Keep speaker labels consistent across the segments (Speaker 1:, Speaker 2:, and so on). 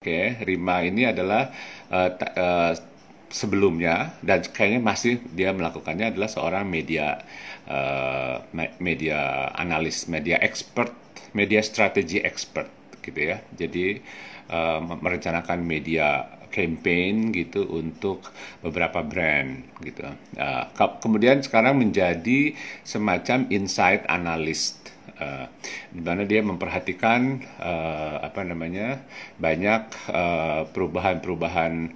Speaker 1: Oke, Rima ini adalah uh, uh, sebelumnya dan kayaknya masih dia melakukannya adalah seorang media uh, media analis, media expert, media strategi expert gitu ya. Jadi uh, merencanakan media campaign gitu untuk beberapa brand gitu. Uh, kemudian sekarang menjadi semacam insight analyst uh, di mana dia memperhatikan uh, apa namanya banyak uh, perubahan-perubahan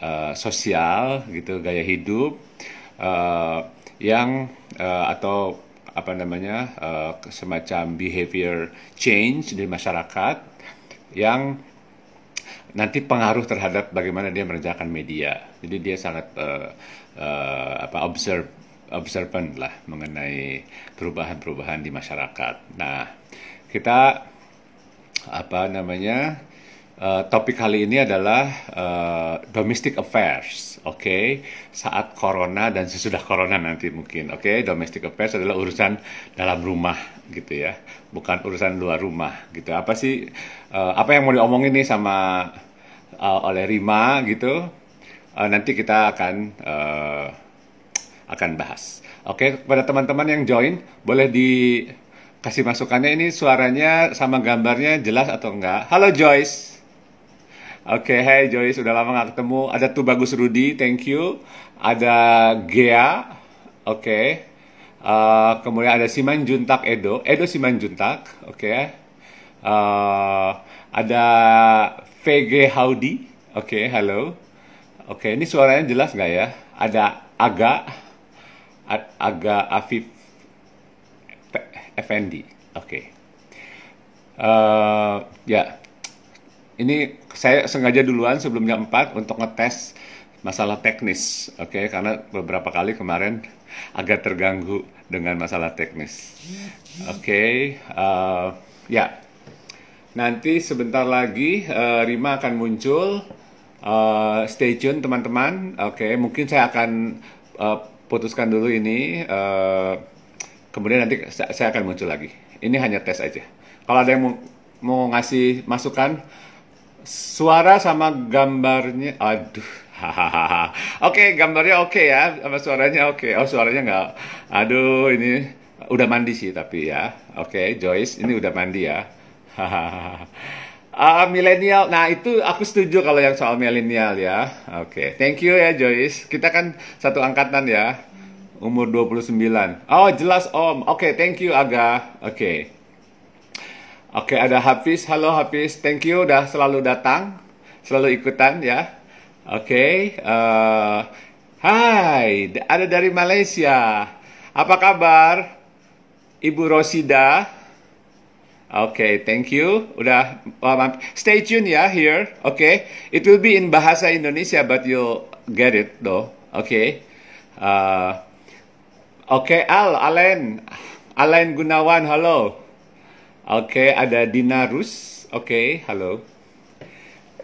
Speaker 1: uh, sosial gitu gaya hidup uh, yang uh, atau apa namanya uh, semacam behavior change di masyarakat yang nanti pengaruh terhadap bagaimana dia mengerjakan media. Jadi dia sangat uh, uh, apa observe observant lah mengenai perubahan-perubahan di masyarakat. Nah, kita apa namanya uh, topik kali ini adalah uh, domestic affairs, oke? Okay? Saat corona dan sesudah corona nanti mungkin, oke? Okay? Domestic affairs adalah urusan dalam rumah gitu ya, bukan urusan luar rumah gitu. Apa sih uh, apa yang mau diomongin nih sama uh, oleh Rima gitu? Uh, nanti kita akan uh, akan bahas. Oke, kepada teman-teman yang join, boleh dikasih masukannya ini suaranya sama gambarnya jelas atau enggak. Halo Joyce. Oke, hey Joyce, udah lama nggak ketemu. Ada tuh bagus Rudy, thank you. Ada Gea, oke. Okay. Uh, kemudian ada Siman Juntak Edo, Edo Siman Juntak, oke. Okay. Uh, ada VG Howdy, oke, okay, halo. Oke, ini suaranya jelas nggak ya? Ada Aga, agak Afif Effendi. Oke. Okay. Uh, eh, ya. Ini saya sengaja duluan sebelum jam 4 untuk ngetes masalah teknis, oke? Okay? Karena beberapa kali kemarin agak terganggu dengan masalah teknis. Oke, okay. uh, eh, ya. Nanti sebentar lagi uh, Rima akan muncul. Uh, stay tune teman-teman. Oke, okay. mungkin saya akan uh, putuskan dulu ini. Uh, kemudian nanti saya akan muncul lagi. Ini hanya tes aja. Kalau ada yang mau, mau ngasih masukan, suara sama gambarnya, aduh, hahaha. Oke, gambarnya oke okay ya, sama suaranya oke. Okay. Oh, suaranya nggak. Aduh, ini udah mandi sih tapi ya. Oke, okay, Joyce, ini udah mandi ya. Hahaha. Uh, milenial, nah itu aku setuju kalau yang soal milenial ya. Oke, okay. thank you ya Joyce. Kita kan satu angkatan ya, umur 29. Oh jelas Om, oke okay, thank you Aga. Oke. Okay. Oke okay, ada Hafiz, halo Hafiz, thank you udah selalu datang, selalu ikutan ya. Oke, okay. uh, hai, ada dari Malaysia. Apa kabar? Ibu Rosida, okay, thank you. Udah um, stay tune ya here. Okay. it will be in bahasa Indonesia, but you'll get it though. Okay. Uh, okay, Al, Alen, Alen Gunawan, halo. Oke, okay, ada Dina Rus. Oke, okay, halo.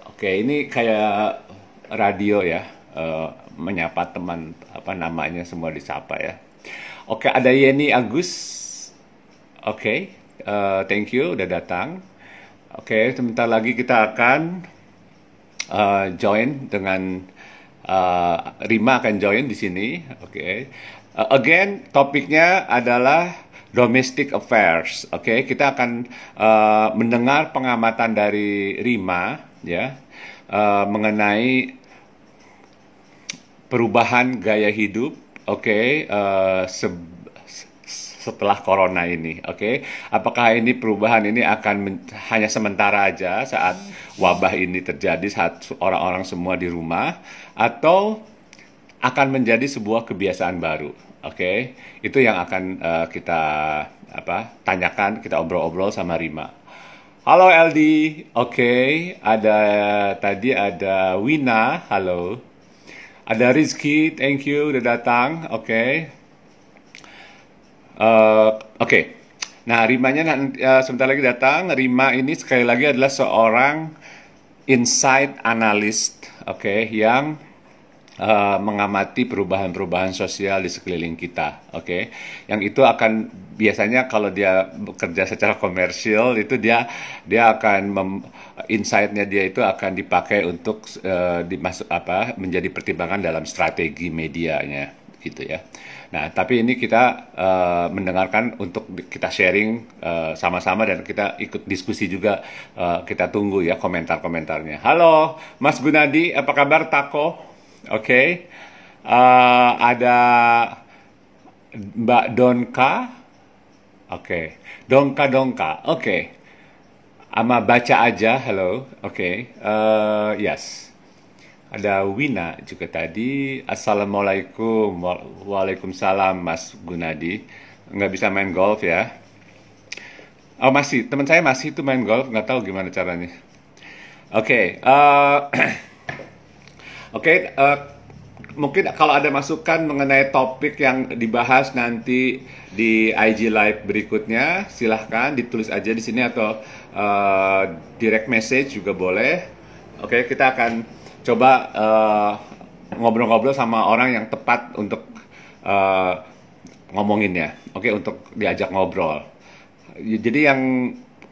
Speaker 1: Oke, okay, ini kayak radio ya, uh, menyapa teman apa namanya semua disapa ya. Oke, okay, ada Yeni Agus. Oke. Okay. Uh, thank you udah datang. Oke, okay, sebentar lagi kita akan uh, join dengan uh, Rima akan join di sini. Oke. Okay. Uh, again, topiknya adalah domestic affairs. Oke, okay? kita akan uh, mendengar pengamatan dari Rima ya uh, mengenai perubahan gaya hidup. Oke, okay? uh, setelah corona ini, oke? Okay? Apakah ini perubahan ini akan hanya sementara aja saat wabah ini terjadi saat orang-orang semua di rumah atau akan menjadi sebuah kebiasaan baru, oke? Okay? Itu yang akan uh, kita apa tanyakan, kita obrol-obrol sama Rima. Halo LD, oke? Okay. Ada tadi ada Wina, halo. Ada Rizky, thank you udah datang, oke? Okay. Uh, Oke, okay. nah Rimanya nanti, uh, sebentar lagi datang. Rima ini sekali lagi adalah seorang insight analyst, oke, okay, yang uh, mengamati perubahan-perubahan sosial di sekeliling kita, oke. Okay? Yang itu akan biasanya kalau dia bekerja secara komersial itu dia dia akan mem, insight-nya dia itu akan dipakai untuk uh, dimasuk apa menjadi pertimbangan dalam strategi medianya gitu ya. Nah, tapi ini kita uh, mendengarkan untuk kita sharing sama sama-sama dan kita ikut diskusi juga. Uh, kita tunggu ya komentar-komentarnya. Halo, Mas Gunadi, apa kabar Tako? Oke, okay. uh, ada Mbak Donka. Oke, okay. Donka Donka. Oke. Okay. Ama baca aja, hello. Oke, okay. uh, yes. Ada Wina juga tadi. Assalamualaikum. Waalaikumsalam Mas Gunadi. Nggak bisa main golf ya? Oh masih, teman saya masih itu main golf, nggak tahu gimana caranya. Oke, okay, uh, eh, oke, okay, uh, eh, mungkin kalau ada masukan mengenai topik yang dibahas nanti di IG Live berikutnya, silahkan ditulis aja di sini atau uh, direct message juga boleh. Oke, okay, kita akan coba uh, ngobrol-ngobrol sama orang yang tepat untuk uh, ngomongin ya, oke okay, untuk diajak ngobrol. Jadi yang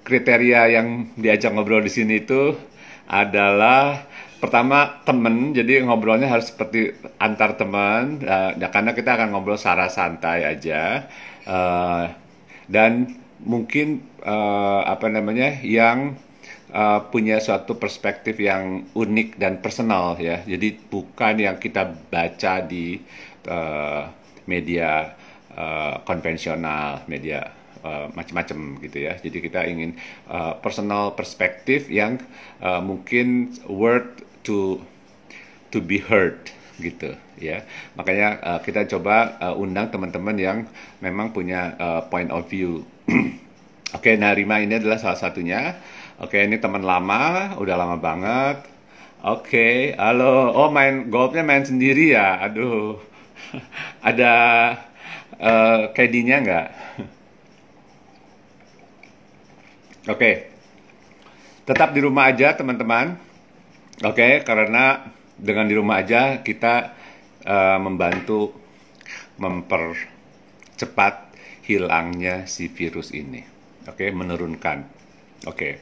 Speaker 1: kriteria yang diajak ngobrol di sini itu adalah pertama temen, jadi ngobrolnya harus seperti antar teman, uh, karena kita akan ngobrol secara santai aja, uh, dan mungkin uh, apa namanya yang uh, punya suatu perspektif yang unik dan personal ya. Jadi bukan yang kita baca di uh, media uh, konvensional, media uh, macam-macam gitu ya. Jadi kita ingin uh, personal perspektif yang uh, mungkin word to to be heard gitu ya makanya uh, kita coba uh, undang teman-teman yang memang punya uh, point of view oke okay, nah Rima ini adalah salah satunya Oke, ini teman lama, udah lama banget. Oke, halo. Oh, main golfnya main sendiri ya? Aduh, ada uh, nggak? Oke, tetap di rumah aja teman-teman. Oke, karena dengan di rumah aja kita uh, membantu mempercepat hilangnya si virus ini. Oke, menurunkan. Oke. Okay.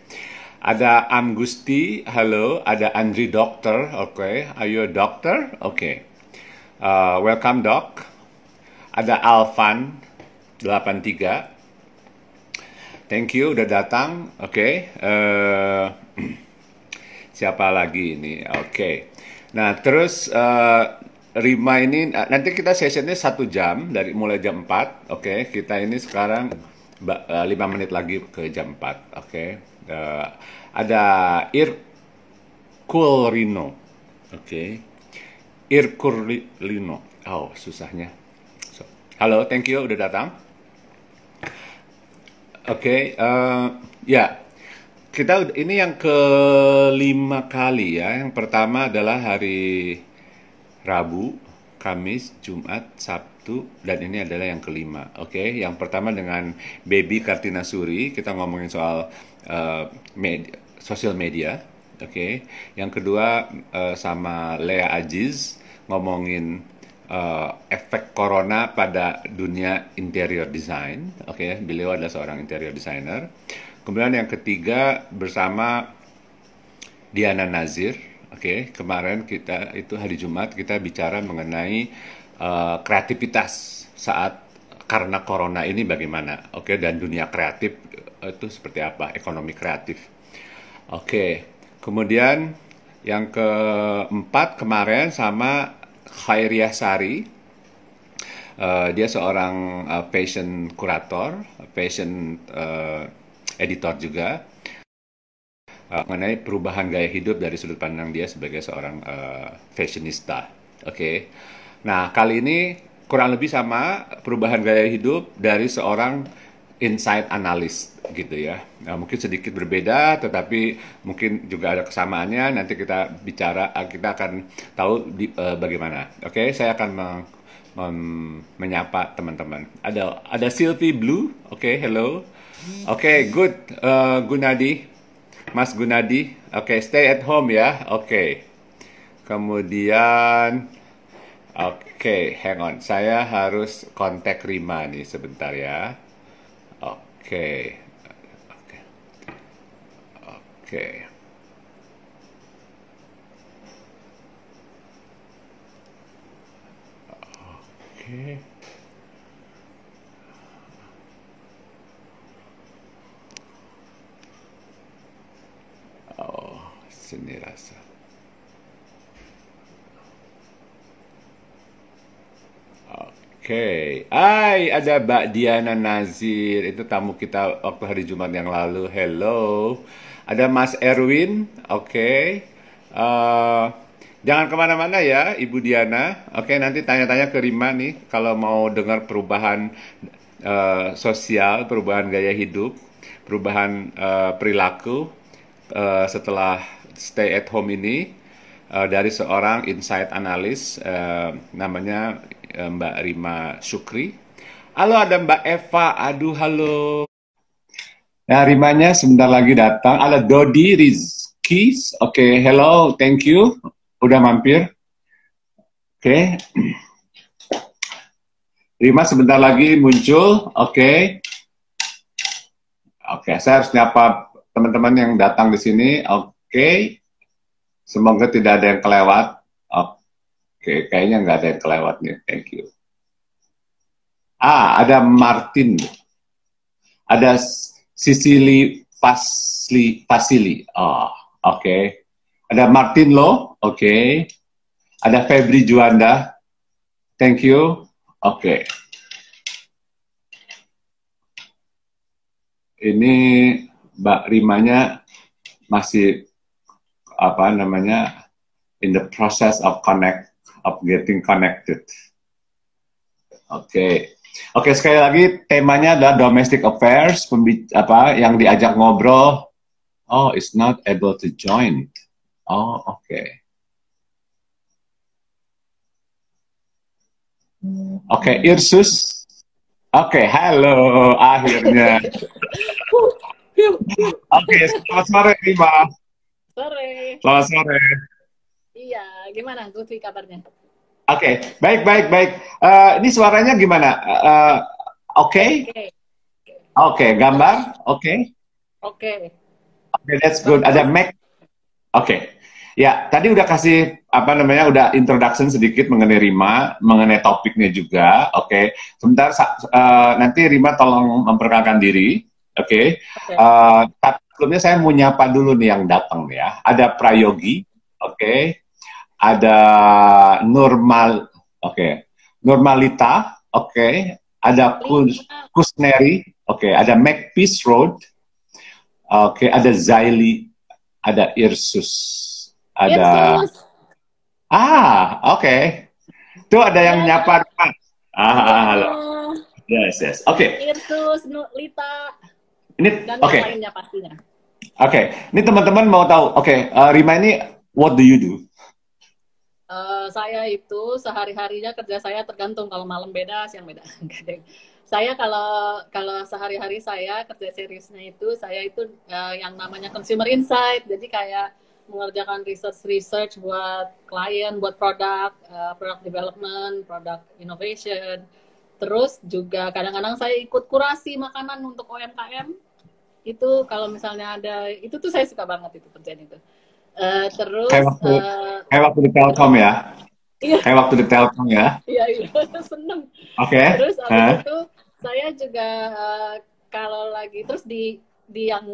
Speaker 1: Ada Am Gusti, halo. Ada Andri Dokter, oke. Okay. Are you a doctor? Oke. Okay. Uh, welcome, Doc. Ada Alvan, 83. Thank you, udah datang. Oke. Okay. Uh, siapa lagi ini? Oke. Okay. Nah, terus uh, Rima ini, nanti kita sessionnya satu jam, dari mulai jam 4. Oke, okay. kita ini sekarang uh, lima menit lagi ke jam 4 oke? Okay? uh, ada Irkulrino oke? Okay. Irkulrino oh susahnya. So, halo thank you udah datang. Oke okay, uh, ya. Kita ini yang kelima kali ya. Yang pertama adalah hari Rabu Kamis, Jumat, Sabtu, dan ini adalah yang kelima. Oke, okay? yang pertama dengan Baby Kartina Suri, kita ngomongin soal uh, media, sosial media. Oke, okay? yang kedua uh, sama Lea Aziz ngomongin uh, efek corona pada dunia interior design. Oke, okay? beliau adalah seorang interior designer. Kemudian yang ketiga bersama Diana Nazir Oke, okay, kemarin kita itu hari Jumat kita bicara mengenai uh, kreativitas saat karena corona ini bagaimana. Oke, okay, dan dunia kreatif uh, itu seperti apa, ekonomi kreatif. Oke, okay. kemudian yang keempat kemarin sama Khairiyah Sari. Uh, dia seorang uh, fashion kurator, fashion uh, editor juga uh, mengenai perubahan gaya hidup dari sudut pandang dia sebagai seorang uh, fashionista. Oke. Okay. Nah, kali ini kurang lebih sama perubahan gaya hidup dari seorang insight analyst gitu ya. Nah, mungkin sedikit berbeda tetapi mungkin juga ada kesamaannya. Nanti kita bicara kita akan tahu di, uh, bagaimana. Oke, okay? saya akan meng, mem, menyapa teman-teman. Ada ada Sylvie Blue. Oke, okay, hello. Oke, okay, good. Uh, Gunadi. Mas Gunadi, oke, okay, stay at home ya, oke. Okay. Kemudian, Oke, okay, hang on. Saya harus kontak Rima nih sebentar ya. Oke. Okay. Oke. Okay. Oke. Okay. Oke. Oh, sini rasa. Oke, Hai, ada Mbak Diana Nazir. Itu tamu kita waktu hari Jumat yang lalu. Hello. Ada Mas Erwin. Oke. Uh, jangan ke mana-mana ya, Ibu Diana. Oke, nanti tanya-tanya ke Rima nih kalau mau dengar perubahan uh, sosial, perubahan gaya hidup, perubahan uh, perilaku uh, setelah stay at home ini dari seorang insight analis uh, namanya Eh, Mbak Rima Sukri. Halo ada Mbak Eva, aduh halo. Nah Rimanya sebentar lagi datang. Ada Dodi Rizky, oke okay, hello, thank you. Udah mampir. Oke. Okay. Rima sebentar lagi muncul, oke. Okay. Oke, okay, saya harus nyapa teman-teman yang datang di sini. Oke. Okay. Semoga tidak ada yang kelewat. Oke, kayaknya nggak ada yang kelewat nih. Thank you. Ah, ada Martin. Ada Sicily Pasli Pasili. Oh, oke. Okay. Ada Martin Lo. Oke. Okay. Ada Febri Juanda. Thank you. Oke. Okay. Ini Mbak Rimanya masih apa namanya in the process of connect of getting connected. Oke. Okay. Oke, okay, sekali lagi temanya adalah domestic affairs, apa yang diajak ngobrol. Oh, is not able to join. Oh, oke. Okay. Oke, okay, Irsus. Oke, okay, halo, akhirnya. Oke, okay, selamat sore, Rima.
Speaker 2: Sore.
Speaker 1: Selamat sore.
Speaker 2: Iya, gimana Lutfi kabarnya?
Speaker 1: Oke, okay. baik, baik, baik. Uh, ini suaranya gimana? Uh, Oke? Okay? Oke, okay. okay, gambar? Oke? Okay.
Speaker 2: Oke. Okay.
Speaker 1: Oke, okay, that's good. Ada Mac? Oke. Okay. Ya, tadi udah kasih apa namanya, udah introduction sedikit mengenai Rima, mengenai topiknya juga. Oke, okay. sebentar uh, nanti Rima tolong memperkenalkan diri. Oke. Okay. Okay. Uh, sebelumnya saya mau nyapa dulu nih yang datang ya. Ada Prayogi. Oke. Okay ada normal, oke, okay. normalita, oke, okay. ada kus, kusneri, oke, okay. ada Macpeace Road, oke, okay. ada Zaili, ada Irsus, ada,
Speaker 2: Irsus.
Speaker 1: ah, oke, okay. tuh ada yang ya. nyapa, ah, halo, yes, yes, oke, okay.
Speaker 2: Irsus, Lita,
Speaker 1: ini, okay.
Speaker 2: pastinya.
Speaker 1: Oke, okay. ini teman-teman mau tahu, oke, okay, uh, Rima ini what do you do?
Speaker 2: Uh, saya itu sehari-harinya kerja saya tergantung kalau malam beda, siang beda. saya kalau kalau sehari-hari saya kerja seriusnya itu saya itu uh, yang namanya consumer insight. Jadi kayak mengerjakan research research buat klien, buat produk, uh, product development, product innovation. Terus juga kadang-kadang saya ikut kurasi makanan untuk UMKM. Itu kalau misalnya ada itu tuh saya suka banget itu kerjaan itu. Uh, terus
Speaker 1: kayak waktu, uh, kayak waktu di Telkom ya. Iya. Kayak waktu di Telkom ya.
Speaker 2: Iya, iya. Seneng.
Speaker 1: Oke. Okay.
Speaker 2: Terus abis huh? itu saya juga uh, kalau lagi terus di di yang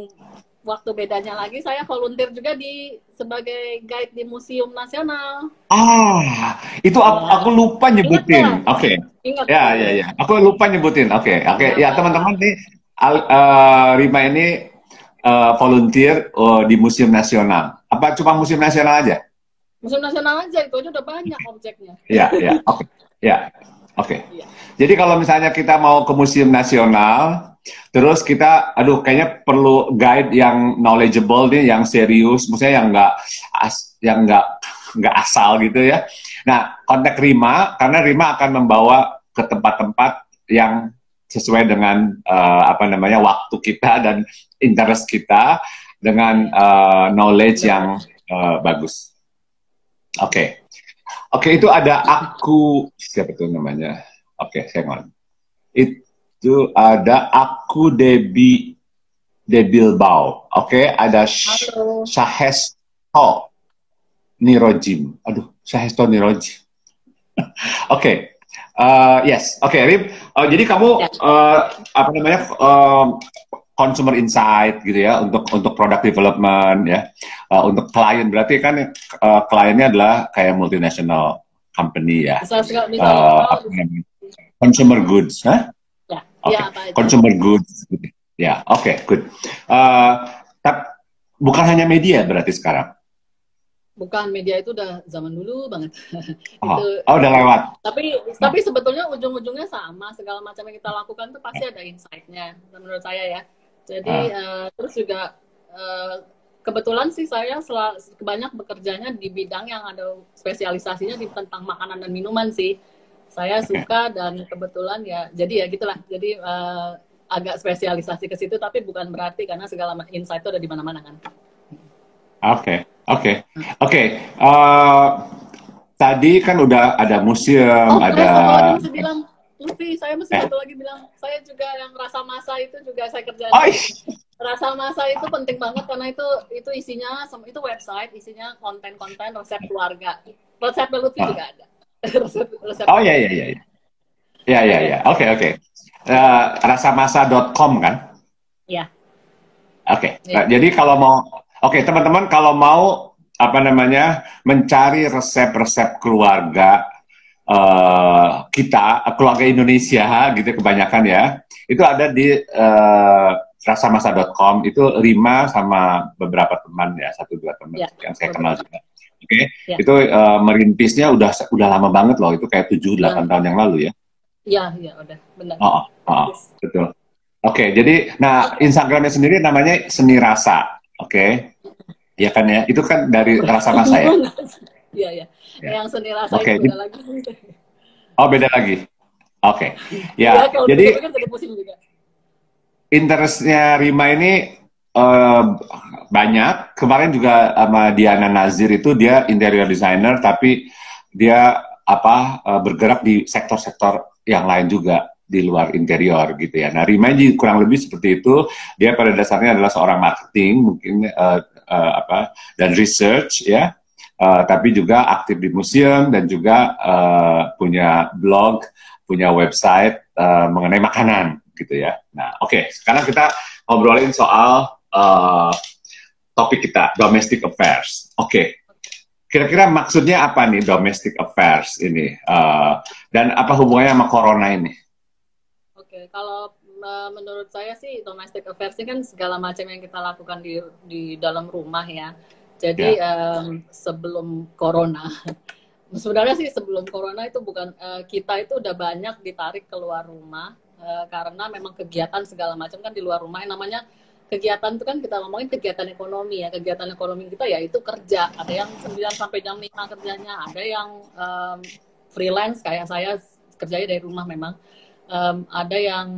Speaker 2: waktu bedanya lagi saya volunteer juga di sebagai guide di Museum Nasional.
Speaker 1: Ah, itu aku, aku lupa nyebutin. Oke. Okay. Ya, ya, ya. Aku lupa nyebutin. Oke, okay. oke. Okay. Ya, teman-teman nih uh, Rima ini uh, volunteer uh, di Museum Nasional. Apa cuma museum nasional aja?
Speaker 2: Museum nasional aja itu aja udah banyak objeknya.
Speaker 1: Iya, iya. Oke. Ya. Oke. Iya. Jadi kalau misalnya kita mau ke museum nasional, terus kita aduh kayaknya perlu guide yang knowledgeable nih, yang serius, maksudnya yang enggak as, yang enggak nggak asal gitu ya. Nah, kontak Rima karena Rima akan membawa ke tempat-tempat yang sesuai dengan uh, apa namanya waktu kita dan interest kita dengan uh, knowledge yang uh, bagus. Oke, okay. oke okay, itu ada aku siapa itu namanya? Oke, okay, hang on. Itu ada aku Debi Debilbao. Oke, okay, ada Shahesto Nirojim. Aduh, Shahesto Nirojim. oke, okay. Uh, yes, oke, okay, Rip. Uh, jadi kamu ya. uh, apa namanya uh, consumer insight gitu ya untuk untuk product development ya uh, untuk klien berarti kan uh, kliennya adalah kayak multinational company ya. Misal, misal, uh, consumer goods, huh? Ya, okay. ya Consumer goods. Ya, yeah, oke, okay, good. Uh, tapi bukan hanya media berarti sekarang.
Speaker 2: Bukan media itu udah zaman dulu banget.
Speaker 1: Oh, itu, oh udah lewat.
Speaker 2: Tapi tapi sebetulnya ujung-ujungnya sama. Segala macam yang kita lakukan tuh pasti ada insight-nya menurut saya ya. Jadi uh, terus juga uh, kebetulan sih saya sel banyak bekerjanya di bidang yang ada spesialisasinya di tentang makanan dan minuman sih. Saya suka dan kebetulan ya jadi ya gitulah. Jadi uh, agak spesialisasi ke situ tapi bukan berarti karena segala insight itu ada di mana-mana kan.
Speaker 1: Oke. Oke, oke. Eh, tadi kan udah ada museum, oh, ada.
Speaker 2: Oh, bilang, Lutfi, saya mesti eh. satu lagi bilang, saya juga yang rasa masa itu juga saya kerjain. Oh, rasa masa itu penting banget karena itu itu isinya itu website isinya konten-konten resep keluarga. Resep Lutfi oh. juga ada.
Speaker 1: resep, resep oh iya iya iya. Iya iya iya. Oke oke. Eh, rasamasa.com kan?
Speaker 2: Iya.
Speaker 1: Oke. Okay. Ya. Nah, jadi kalau mau Oke, teman-teman kalau mau apa namanya mencari resep-resep keluarga uh, kita, keluarga Indonesia gitu kebanyakan ya, itu ada di uh, rasamasa.com itu lima sama beberapa teman ya satu dua teman ya, yang saya kenal juga. Oke, okay? ya. itu uh, merintisnya udah udah lama banget loh, itu kayak tujuh delapan ya. tahun yang lalu ya.
Speaker 2: Iya, iya udah benar.
Speaker 1: Oh, oh, oh betul. Oke, okay, jadi nah Instagramnya sendiri namanya Seni Rasa. Oke. Okay. Ya kan ya. Itu kan dari rasa masa ya.
Speaker 2: Iya, iya. Ya. Yang seni rasa okay. beda lagi.
Speaker 1: Oh, beda lagi. Oke. Okay. Ya, ya jadi kan interestnya Rima ini uh, banyak. Kemarin juga sama Diana Nazir itu dia interior designer tapi dia apa uh, bergerak di sektor-sektor yang lain juga di luar interior gitu ya. Nah, Rimaji kurang lebih seperti itu. Dia pada dasarnya adalah seorang marketing mungkin uh, uh, apa dan research ya. Uh, tapi juga aktif di museum dan juga uh, punya blog, punya website uh, mengenai makanan gitu ya. Nah, oke, okay. sekarang kita ngobrolin soal uh, topik kita domestic affairs. Oke, okay. kira-kira maksudnya apa nih domestic affairs ini uh, dan apa hubungannya sama corona ini?
Speaker 2: Oke, kalau uh, menurut saya sih domestic affairs ini kan segala macam yang kita lakukan di di dalam rumah ya. Jadi yeah. um, sebelum corona, sebenarnya sih sebelum corona itu bukan uh, kita itu udah banyak ditarik keluar rumah uh, karena memang kegiatan segala macam kan di luar rumah. Yang namanya kegiatan itu kan kita ngomongin kegiatan ekonomi ya. Kegiatan ekonomi kita ya itu kerja. Ada yang 9 sampai jam 5 kerjanya, ada yang um, freelance kayak saya kerjanya dari rumah memang um, ada yang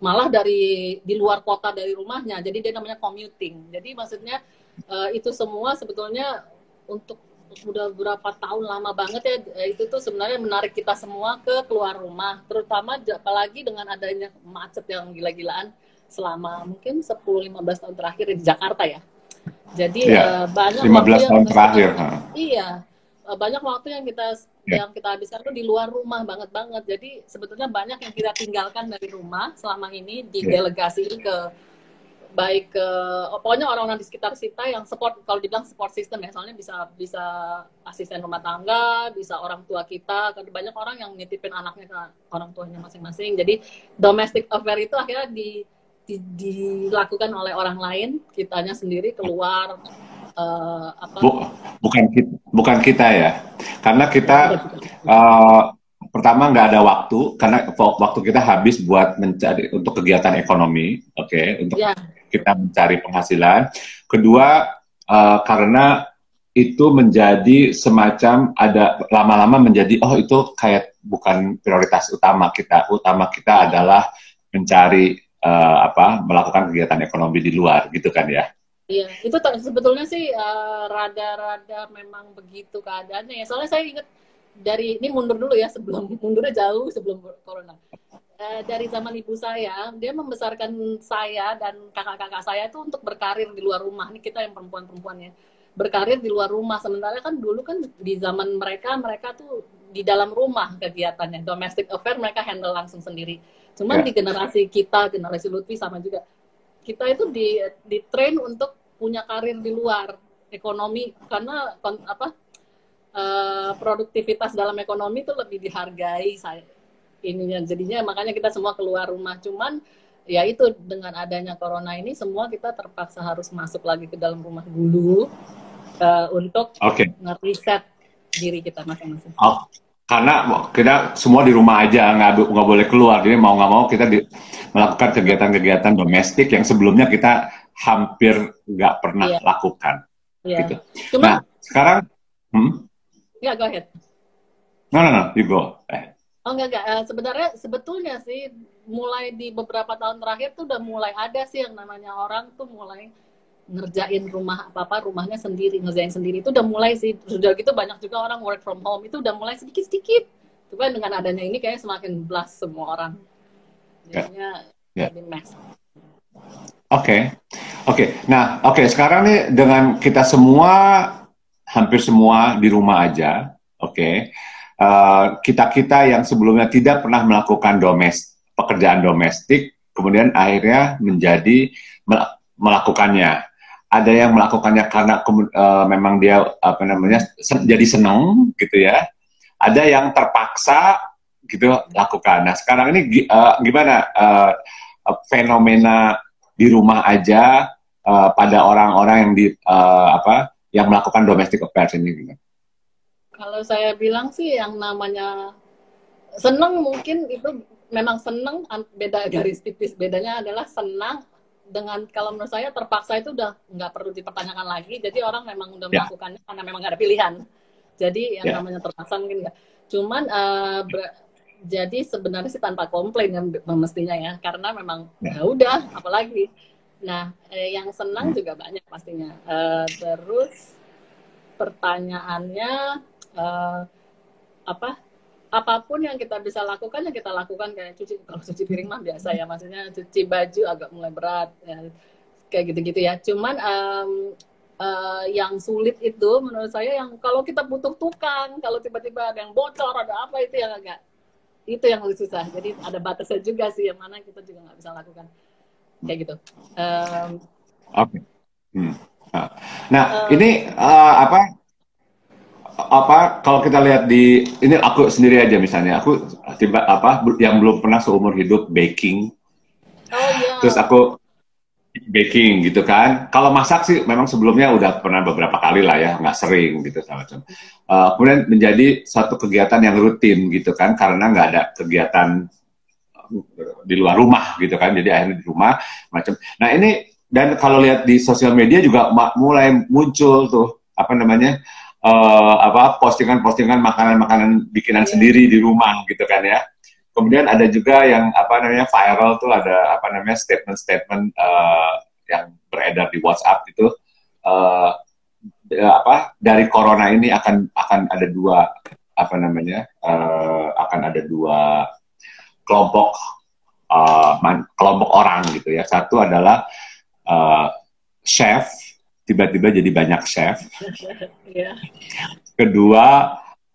Speaker 2: malah dari di luar kota dari rumahnya jadi dia namanya commuting jadi maksudnya uh, itu semua sebetulnya untuk udah berapa tahun lama banget ya eh, itu tuh sebenarnya menarik kita semua ke keluar rumah terutama apalagi dengan adanya macet yang gila-gilaan selama mungkin 10-15 tahun terakhir di Jakarta ya jadi ya, uh, banyak
Speaker 1: 15 tahun terakhir
Speaker 2: iya banyak waktu yang kita yeah. yang kita habiskan tuh di luar rumah banget banget. Jadi sebetulnya banyak yang kita tinggalkan dari rumah selama ini di yeah. delegasi ke baik ke oh, pokoknya orang-orang di sekitar kita yang support kalau dibilang support system ya soalnya bisa bisa asisten rumah tangga bisa orang tua kita kan banyak orang yang nitipin anaknya ke orang tuanya masing-masing. Jadi domestic affair itu akhirnya di, di, dilakukan oleh orang lain kitanya sendiri keluar uh, apa? Bu,
Speaker 1: bukan kita bukan kita ya. Karena kita uh, pertama nggak ada waktu karena waktu kita habis buat mencari untuk kegiatan ekonomi oke okay, untuk yeah. Kita mencari penghasilan kedua uh, karena itu menjadi semacam ada lama-lama menjadi oh itu kayak bukan prioritas utama kita utama kita adalah mencari uh, apa melakukan kegiatan ekonomi di luar gitu kan ya
Speaker 2: Iya, itu sebetulnya sih eh, rada-rada uh, memang begitu keadaannya ya. Soalnya saya ingat dari ini mundur dulu ya sebelum mundurnya jauh sebelum corona. Uh, dari zaman ibu saya, dia membesarkan saya dan kakak-kakak saya itu untuk berkarir di luar rumah. Ini kita yang perempuan-perempuan ya berkarir di luar rumah. Sementara kan dulu kan di zaman mereka mereka tuh di dalam rumah kegiatannya domestic affair mereka handle langsung sendiri cuman
Speaker 1: Ya.
Speaker 2: di generasi kita generasi Lutfi sama juga kita itu di di train untuk punya karir di luar ekonomi karena kon- apa eh, produktivitas dalam ekonomi itu lebih dihargai saya ininya jadinya makanya kita semua keluar rumah cuman ya itu dengan adanya corona ini semua kita terpaksa harus masuk lagi ke dalam rumah dulu eh, untuk
Speaker 1: Oke.
Speaker 2: ngeriset diri kita masing-masing.
Speaker 1: Oh, karena kita semua di rumah aja nggak nggak boleh keluar jadi mau nggak mau kita di- melakukan kegiatan-kegiatan domestik yang sebelumnya kita hampir nggak pernah
Speaker 2: Iya.
Speaker 1: lakukan
Speaker 2: Ya.
Speaker 1: gitu.
Speaker 2: Cuma
Speaker 1: Nah sekarang, hmm?
Speaker 2: ya go ahead.
Speaker 1: no no no, you go. Eh,
Speaker 2: Oh enggak enggak Eh, sebenarnya sebetulnya sih mulai di beberapa tahun terakhir tuh udah mulai ada sih yang namanya orang tuh mulai ngerjain rumah apa apa rumahnya sendiri ngerjain sendiri itu udah mulai sih sudah gitu banyak juga orang work from home itu udah mulai sedikit sedikit cuma dengan adanya ini kayak semakin blast semua orang jadinya
Speaker 1: Ya.
Speaker 2: jadi mess
Speaker 1: Oke, oke. Nah, oke. Sekarang nih dengan kita semua, hampir semua di rumah aja, oke. Kita kita yang sebelumnya tidak pernah melakukan domestik, pekerjaan domestik, kemudian akhirnya menjadi mel- melakukannya. Ada yang melakukannya karena eh, memang dia apa namanya sen- jadi seneng gitu ya. Ada yang terpaksa gitu lakukan. Nah, sekarang ini eh, gimana eh, eh, fenomena di rumah aja eh, pada orang-orang yang di eh, apa yang melakukan domestic affairs ini gitu.
Speaker 2: Kalau saya bilang sih yang namanya seneng mungkin itu memang seneng beda garis tipis bedanya adalah senang dengan kalau menurut saya terpaksa itu udah nggak perlu dipertanyakan lagi jadi orang memang udah
Speaker 1: Ya.
Speaker 2: melakukannya karena memang nggak ada pilihan jadi yang
Speaker 1: Ya.
Speaker 2: namanya terpaksa mungkin nggak cuman ber- jadi sebenarnya sih tanpa komplain yang mestinya ya karena memang
Speaker 1: Ya.
Speaker 2: ya udah apalagi nah eh, yang senang
Speaker 1: Hmm.
Speaker 2: juga banyak pastinya Eh, terus pertanyaannya eh, apa apa pun yang kita bisa lakukan yang kita lakukan kayak cuci kalau cuci piring mah biasa ya maksudnya cuci baju agak mulai berat ya, kayak gitu-gitu ya cuman em, eh, yang sulit itu menurut saya yang kalau kita butuh tukang kalau tiba-tiba ada yang bocor ada apa itu yang agak itu yang lebih susah jadi ada batasnya juga sih yang mana kita juga nggak bisa lakukan kayak gitu Em,
Speaker 1: Oke. Hmm. Nah, nah,
Speaker 2: Eh.
Speaker 1: ini eh, apa apa kalau kita lihat di ini aku sendiri aja misalnya aku tiba apa yang belum pernah seumur hidup baking.
Speaker 2: Oh ya
Speaker 1: terus aku baking gitu kan. Kalau masak sih memang sebelumnya udah pernah beberapa kali lah ya nggak sering gitu sama macam. Eh, kemudian menjadi satu kegiatan yang rutin gitu kan karena nggak ada kegiatan di luar rumah gitu kan jadi akhirnya di rumah macam. Nah ini dan kalau lihat di sosial media juga mulai muncul tuh apa namanya eh, apa postingan-postingan makanan-makanan bikinan
Speaker 2: Iya.
Speaker 1: sendiri di rumah gitu kan ya. Kemudian ada juga yang apa namanya viral tuh ada apa namanya statement-statement eh, yang beredar di WhatsApp gitu. Eh, ya, apa dari corona ini akan akan ada dua apa namanya eh, akan ada dua kelompok eh, man- kelompok orang gitu ya. Satu adalah eh, chef tiba-tiba jadi banyak chef.
Speaker 2: Ya
Speaker 1: kedua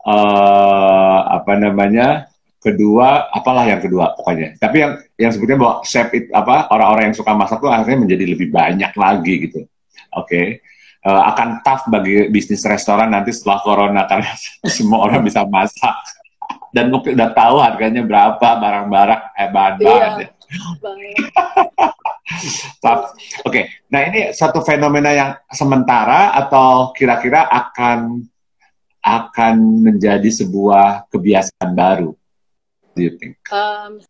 Speaker 1: eh, apa namanya kedua apalah yang kedua pokoknya. Tapi yang yang sebutnya bahwa chef itu apa orang-orang yang suka masak tuh akhirnya menjadi lebih banyak lagi gitu. Oke. Eh, akan tough bagi bisnis restoran nanti setelah corona karena semua orang bisa masak. Dan udah tahu harganya berapa barang-barang eh bahan-bahan
Speaker 2: Iya.
Speaker 1: Oke, nah ini satu fenomena yang sementara atau kira-kira akan akan menjadi sebuah kebiasaan baru? Do you think?
Speaker 2: Em,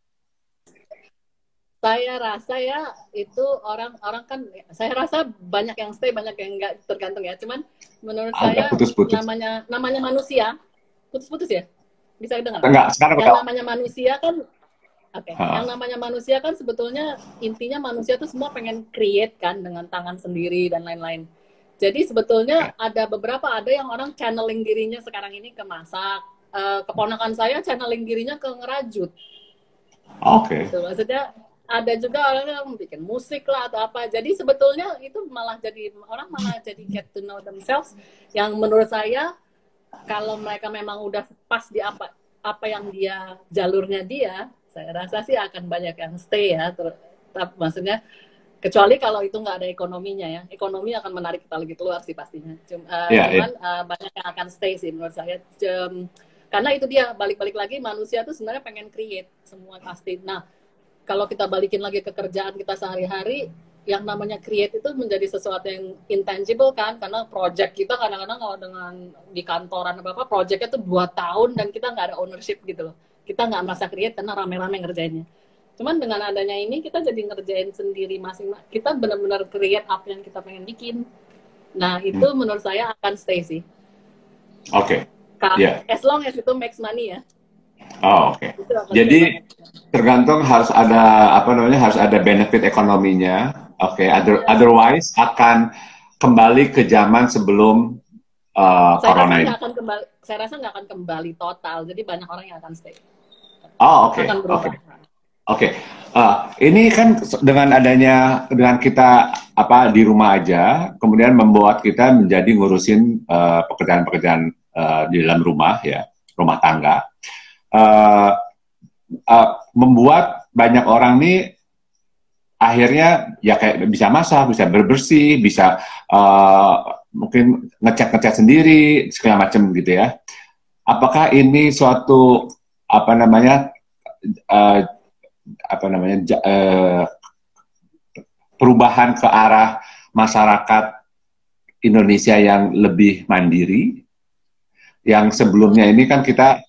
Speaker 2: saya rasa ya itu orang-orang kan saya rasa banyak yang stay banyak yang enggak tergantung ya cuman menurut saya
Speaker 1: Agak putus-putus.
Speaker 2: namanya namanya manusia putus-putus ya bisa dengar
Speaker 1: Enggak, sekarang
Speaker 2: yang namanya manusia kan oke
Speaker 1: Ha.
Speaker 2: yang namanya manusia kan sebetulnya intinya manusia tuh semua pengen create kan dengan tangan sendiri dan lain-lain jadi sebetulnya ada beberapa ada yang orang channeling dirinya sekarang ini ke masak Eh, keponakan saya channeling dirinya ke ngerajut
Speaker 1: Oke.
Speaker 2: gitu. Maksudnya ada juga orang yang bikin musik lah atau apa. Jadi sebetulnya itu malah jadi orang malah jadi get to know themselves yang menurut saya kalau mereka memang udah pas di apa apa yang dia jalurnya dia, saya rasa sih akan banyak yang stay ya. Ter, maksudnya kecuali kalau itu nggak ada ekonominya ya. Ekonomi akan menarik kita lagi keluar sih pastinya. Cuma, uh, yeah, cuman yeah. Uh, banyak yang akan stay sih menurut saya. Cuma, karena itu dia balik-balik lagi manusia tuh sebenarnya pengen create semua pasti. Nah kalau kita balikin lagi ke kerjaan kita sehari-hari yang namanya create itu menjadi sesuatu yang intangible kan? Karena project kita kadang-kadang kalau dengan di kantoran apa apa projectnya tuh dua tahun dan kita nggak ada ownership gitu loh kita nggak merasa create karena rame-rame ngerjainnya Cuman dengan adanya ini kita jadi ngerjain sendiri masing-masing. Kita benar-benar create apa yang kita pengen bikin. Nah itu hmm. menurut saya akan stay sih.
Speaker 1: Oke.
Speaker 2: Okay. Yeah. As long as itu makes money ya.
Speaker 1: Oh oke. Okay. Jadi tergantung harus ada apa namanya harus ada benefit ekonominya. Oke. Okay. Other, yeah. Otherwise akan kembali ke zaman sebelum uh, saya corona
Speaker 2: ini. Akan kembali, saya rasa nggak akan kembali total. Jadi banyak orang yang akan stay.
Speaker 1: Oh oke. Okay. Oke. Okay. Uh, ini kan dengan adanya dengan kita apa di rumah aja, kemudian membuat kita menjadi ngurusin uh, pekerjaan-pekerjaan uh, di dalam rumah ya, rumah tangga, uh, uh, membuat banyak orang nih akhirnya ya kayak bisa masak, bisa berbersih, bisa uh, mungkin ngecat-ngecat sendiri segala macam gitu ya. Apakah ini suatu apa namanya uh, apa namanya uh, perubahan ke arah masyarakat Indonesia yang lebih mandiri. Yang sebelumnya ini kan kita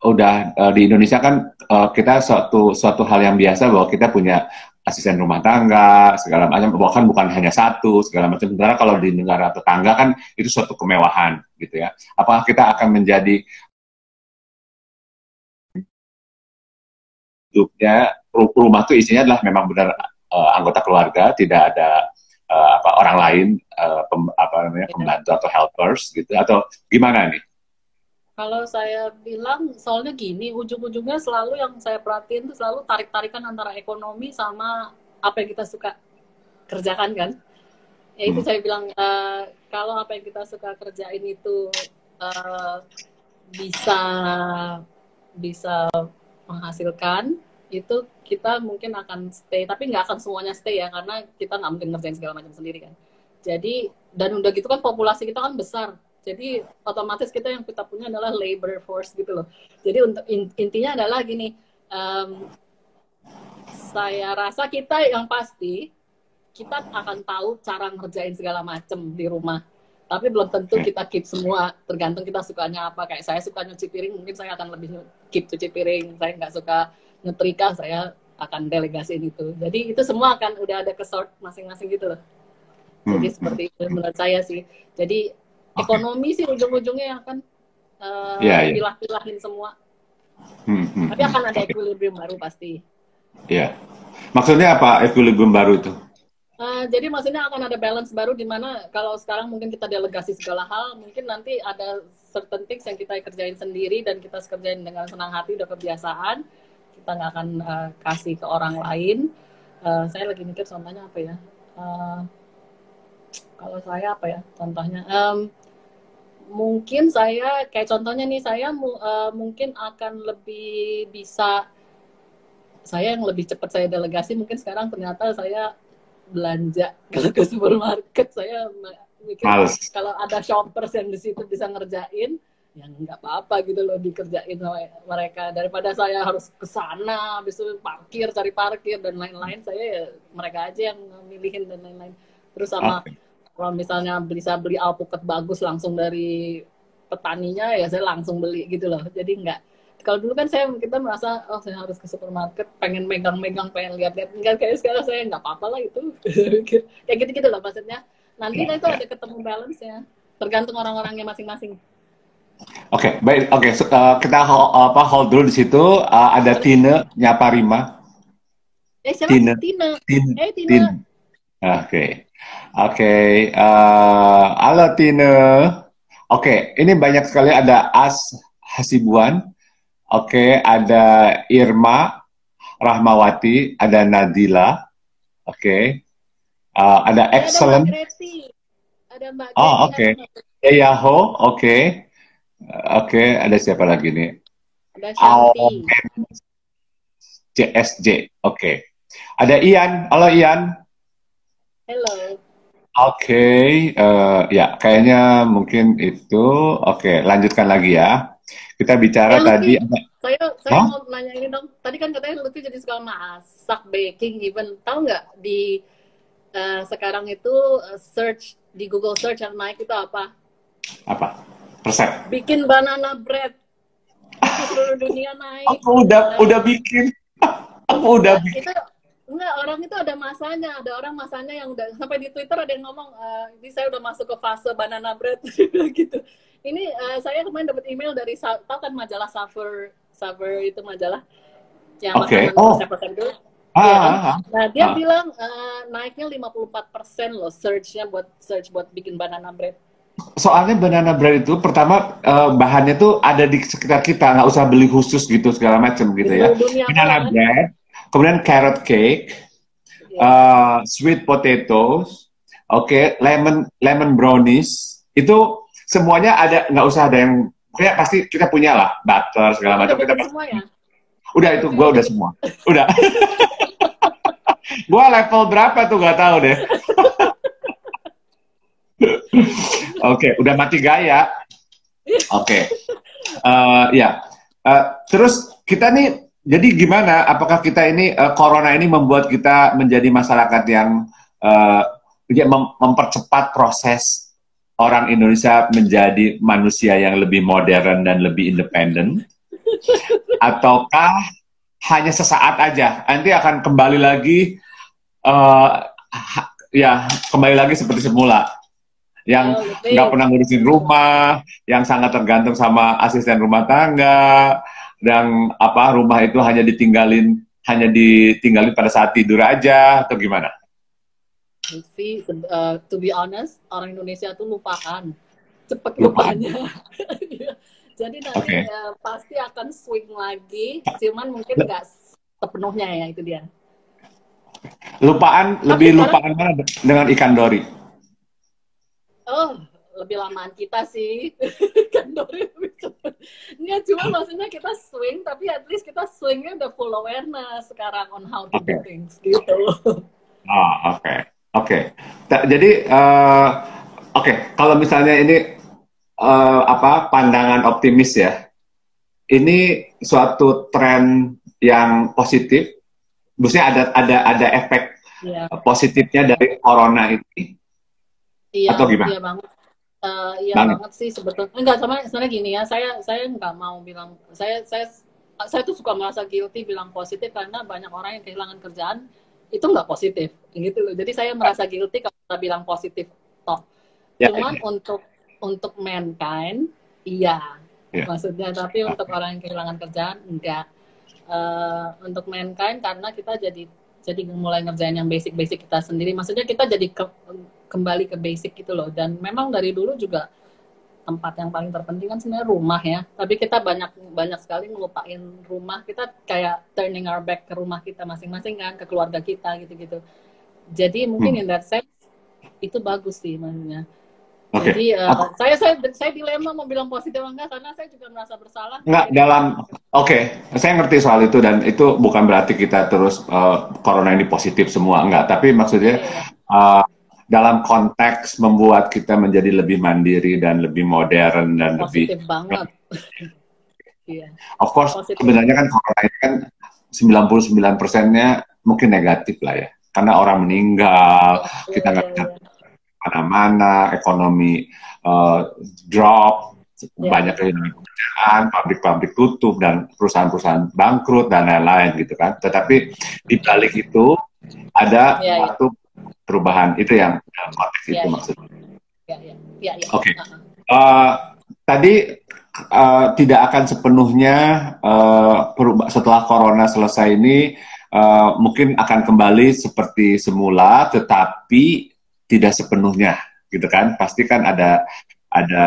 Speaker 1: udah uh, di Indonesia kan uh, kita suatu suatu hal yang biasa bahwa kita punya asisten rumah tangga segala macam. Bahkan bukan hanya satu segala macam. Sementara kalau di negara tetangga kan itu suatu kemewahan gitu ya. Apakah kita akan menjadi hidupnya? Rumah itu isinya adalah memang benar uh, anggota keluarga, tidak ada uh, apa orang lain uh, pem, apa namanya iya. pembantu atau helpers gitu. Atau gimana nih?
Speaker 2: Kalau saya bilang soalnya gini, ujung-ujungnya selalu yang saya perhatiin itu selalu tarik-tarikan antara ekonomi sama apa yang kita suka kerjakan kan. Ya itu hmm. saya bilang uh, kalau apa yang kita suka kerjain itu uh, bisa bisa menghasilkan itu kita mungkin akan stay tapi nggak akan semuanya stay ya karena kita nggak mungkin ngerjain segala macam sendiri kan jadi dan udah gitu kan populasi kita kan besar jadi otomatis kita yang kita punya adalah labor force gitu loh. Jadi untuk intinya adalah gini um, saya rasa kita yang pasti kita akan tahu cara ngerjain segala macam di rumah. Tapi belum tentu kita keep semua tergantung kita sukanya apa. Kayak saya suka nyuci piring mungkin saya akan lebih keep cuci piring. Saya nggak suka nyetrika saya akan delegasiin itu. Jadi itu semua akan udah ada kesort masing-masing gitu loh. Jadi hmm. seperti itu menurut saya sih. Jadi okay. ekonomi sih ujung-ujungnya yang akan uh, yeah, yeah. pilah-pilahin semua hmm, hmm, tapi akan ada okay. equilibrium baru pasti
Speaker 1: ya yeah. maksudnya apa equilibrium baru itu
Speaker 2: Uh, jadi maksudnya akan ada balance baru di mana kalau sekarang mungkin kita delegasi segala hal, mungkin nanti ada certain things yang kita kerjain sendiri dan kita kerjain dengan senang hati, udah kebiasaan, kita nggak akan uh, kasih ke orang lain. Uh, saya lagi mikir contohnya apa ya? Uh, kalau saya apa ya contohnya? Um, mungkin saya kayak contohnya nih saya uh, mungkin akan lebih bisa saya yang lebih cepat saya delegasi mungkin sekarang ternyata saya belanja kalau ke supermarket saya mikir kalau ada shoppers yang di situ bisa ngerjain yang nggak apa-apa gitu loh dikerjain sama mereka. Daripada saya harus ke sana habis itu parkir cari parkir dan lain-lain saya ya mereka aja yang milihin dan lain-lain. Terus sama okay. Kalau misalnya bisa beli alpukat bagus langsung dari petaninya ya saya langsung beli gitu loh jadi nggak kalau dulu kan saya kita merasa oh saya harus ke supermarket pengen megang-megang pengen lihat-lihat enggak kayak sekarang saya nggak apa-apa lah itu kayak gitu-gitu lah maksudnya nanti ya, itu ya. ada ketemu balance ya tergantung orang-orangnya masing-masing
Speaker 1: Oke, okay, baik. Oke, okay, so, uh, kita hold, apa hold dulu di situ. Uh, ada Tina nyapa Rima.
Speaker 2: Eh, siapa? Tina. Tina.
Speaker 1: Tina. Eh, Tina. Tina. Oke. Okay. Oke, okay. uh, halo Tina. Oke, okay, ini banyak sekali ada As Hasibuan. Oke, okay, ada Irma Rahmawati, ada Nadila. Oke. Okay. Uh, ada Excellent. Ada Mbak Ada Mbak Oh, oke. Okay. Yaho, oke. Okay. Oke, ada siapa lagi nih?
Speaker 2: Ada Shanti.
Speaker 1: CSJ. Oke. Ada Ian. Halo Ian.
Speaker 2: Hello.
Speaker 1: Oke, eh, ya kayaknya mungkin itu. Oke, lanjutkan lagi ya. Kita bicara
Speaker 2: Eh,
Speaker 1: tadi.
Speaker 2: Saya saya
Speaker 1: Hah?
Speaker 2: mau nanya ini dong. Tadi kan katanya Lutfi jadi suka masak, baking, even. Tahu nggak di eh, sekarang itu search di Google search yang naik itu apa?
Speaker 1: Apa? Resep.
Speaker 2: Bikin banana bread. Itu seluruh dunia naik.
Speaker 1: Aku udah udah bikin. Aku udah bikin.
Speaker 2: itu enggak orang itu ada masanya ada orang masanya yang udah sampai di Twitter ada yang ngomong "Eh, ini saya udah masuk ke fase banana bread gitu ini eh, saya kemarin dapat email dari tahu kan majalah Savor Savor itu majalah yang
Speaker 1: Oke.
Speaker 2: makanan
Speaker 1: Oh.
Speaker 2: resep-resep dulu
Speaker 1: Ah,
Speaker 2: kan?
Speaker 1: ah, ah.
Speaker 2: nah dia
Speaker 1: Ah.
Speaker 2: bilang eh, naiknya 54% loh searchnya buat search buat bikin banana bread
Speaker 1: Soalnya banana bread itu pertama eh, bahannya tuh ada di sekitar kita, nggak usah beli khusus gitu segala macam gitu
Speaker 2: di
Speaker 1: ya. Banana
Speaker 2: kan?
Speaker 1: bread, kemudian carrot cake,
Speaker 2: Iya.
Speaker 1: uh, sweet potatoes, oke, lemon lemon brownies, itu semuanya ada, nggak usah ada yang kayak pasti kita punya lah, butter segala macam kita pasti.
Speaker 2: semua ya
Speaker 1: Udah itu, gua udah semua, udah. gua level berapa tuh nggak tahu deh. Oke, udah mati gaya. Oke, Eh, ya. Eh, terus kita nih, jadi gimana? Apakah kita ini eh, corona ini membuat kita menjadi masyarakat yang ya, mem- mempercepat proses orang Indonesia menjadi manusia yang lebih modern dan lebih independen? Ataukah hanya sesaat aja? Nanti akan kembali lagi, ha- ya kembali lagi seperti semula, yang
Speaker 2: Oh, Lutfi.
Speaker 1: nggak pernah ngurusin rumah, yang sangat tergantung sama asisten rumah tangga, dan apa rumah itu hanya ditinggalin hanya ditinggalin pada saat tidur aja atau gimana?
Speaker 2: Lutfi, se- uh, to be honest, orang Indonesia tuh lupaan. Cepet
Speaker 1: Lupaan.
Speaker 2: lupanya. Iya. Jadi nanti
Speaker 1: Oke.
Speaker 2: uh, pasti akan swing lagi, cuman mungkin nggak sepenuhnya ya itu dia.
Speaker 1: Lupaan lebih
Speaker 2: sekarang-
Speaker 1: lupaan mana dengan ikan dori?
Speaker 2: Oh, lebih lamaan kita sih. kan Dori lebih cepet. Nggak, cuma maksudnya kita swing, tapi at least kita swingnya udah full awareness sekarang on how to do
Speaker 1: Oke.
Speaker 2: things gitu.
Speaker 1: Ah, oke, oke. Jadi, eh, oke, kalau misalnya ini eh, apa pandangan optimis ya, ini suatu tren yang positif. Maksudnya ada ada ada efek
Speaker 2: Iya.
Speaker 1: positifnya dari corona ini.
Speaker 2: Iya,
Speaker 1: Atau gimana?
Speaker 2: iya banget. Eh, iya
Speaker 1: Banget.
Speaker 2: banget sih sebetulnya. Enggak sama sebenarnya gini ya. Saya saya nggak mau bilang saya saya saya tuh suka merasa guilty bilang positif karena banyak orang yang kehilangan kerjaan itu nggak positif gitu loh. Jadi saya merasa guilty kalau kita bilang positif toh.
Speaker 1: Ya,
Speaker 2: Cuman untuk untuk mankind iya.
Speaker 1: Ya.
Speaker 2: Maksudnya tapi untuk orang yang kehilangan kerjaan enggak. Eh, untuk mankind karena kita jadi jadi mulai ngerjain yang basic-basic kita sendiri. Maksudnya kita jadi ke- kembali ke basic gitu loh. Dan memang dari dulu juga tempat yang paling terpenting kan sebenarnya rumah ya. Tapi kita banyak banyak sekali ngelupain rumah. Kita kayak turning our back ke rumah kita masing-masing kan, ke keluarga kita gitu-gitu. Jadi mungkin
Speaker 1: Hmm.
Speaker 2: in that sense itu bagus sih maksudnya.
Speaker 1: Oke.
Speaker 2: Jadi eh, saya saya saya dilema mau bilang positif enggak karena saya juga merasa bersalah.
Speaker 1: Enggak, dalam Oke, saya ngerti soal itu dan itu bukan berarti kita terus eh, corona ini positif semua enggak, tapi maksudnya
Speaker 2: Iya,
Speaker 1: eh, dalam konteks membuat kita menjadi lebih mandiri dan lebih modern dan lebih
Speaker 2: positif banget. Iya.
Speaker 1: of course
Speaker 2: Positif.
Speaker 1: sebenarnya kan corona ini kan 99 persennya mungkin negatif lah ya, karena orang meninggal, kita nggak
Speaker 2: Iya,
Speaker 1: bisa mana-mana, ekonomi eh, drop,
Speaker 2: Ya.
Speaker 1: banyak kehilangan pekerjaan, pabrik-pabrik tutup dan perusahaan-perusahaan bangkrut dan lain-lain gitu kan. Tetapi di balik itu ada
Speaker 2: Ya, ya.
Speaker 1: suatu perubahan itu yang dalam konteks
Speaker 2: Ya,
Speaker 1: itu
Speaker 2: ya.
Speaker 1: maksudnya.
Speaker 2: Iya, iya. Iya, iya.
Speaker 1: Oke.
Speaker 2: Uh-uh.
Speaker 1: Eh, tadi eh, tidak akan sepenuhnya peruba- setelah corona selesai ini eh, mungkin akan kembali seperti semula, tetapi tidak sepenuhnya, gitu kan? Pasti kan ada ada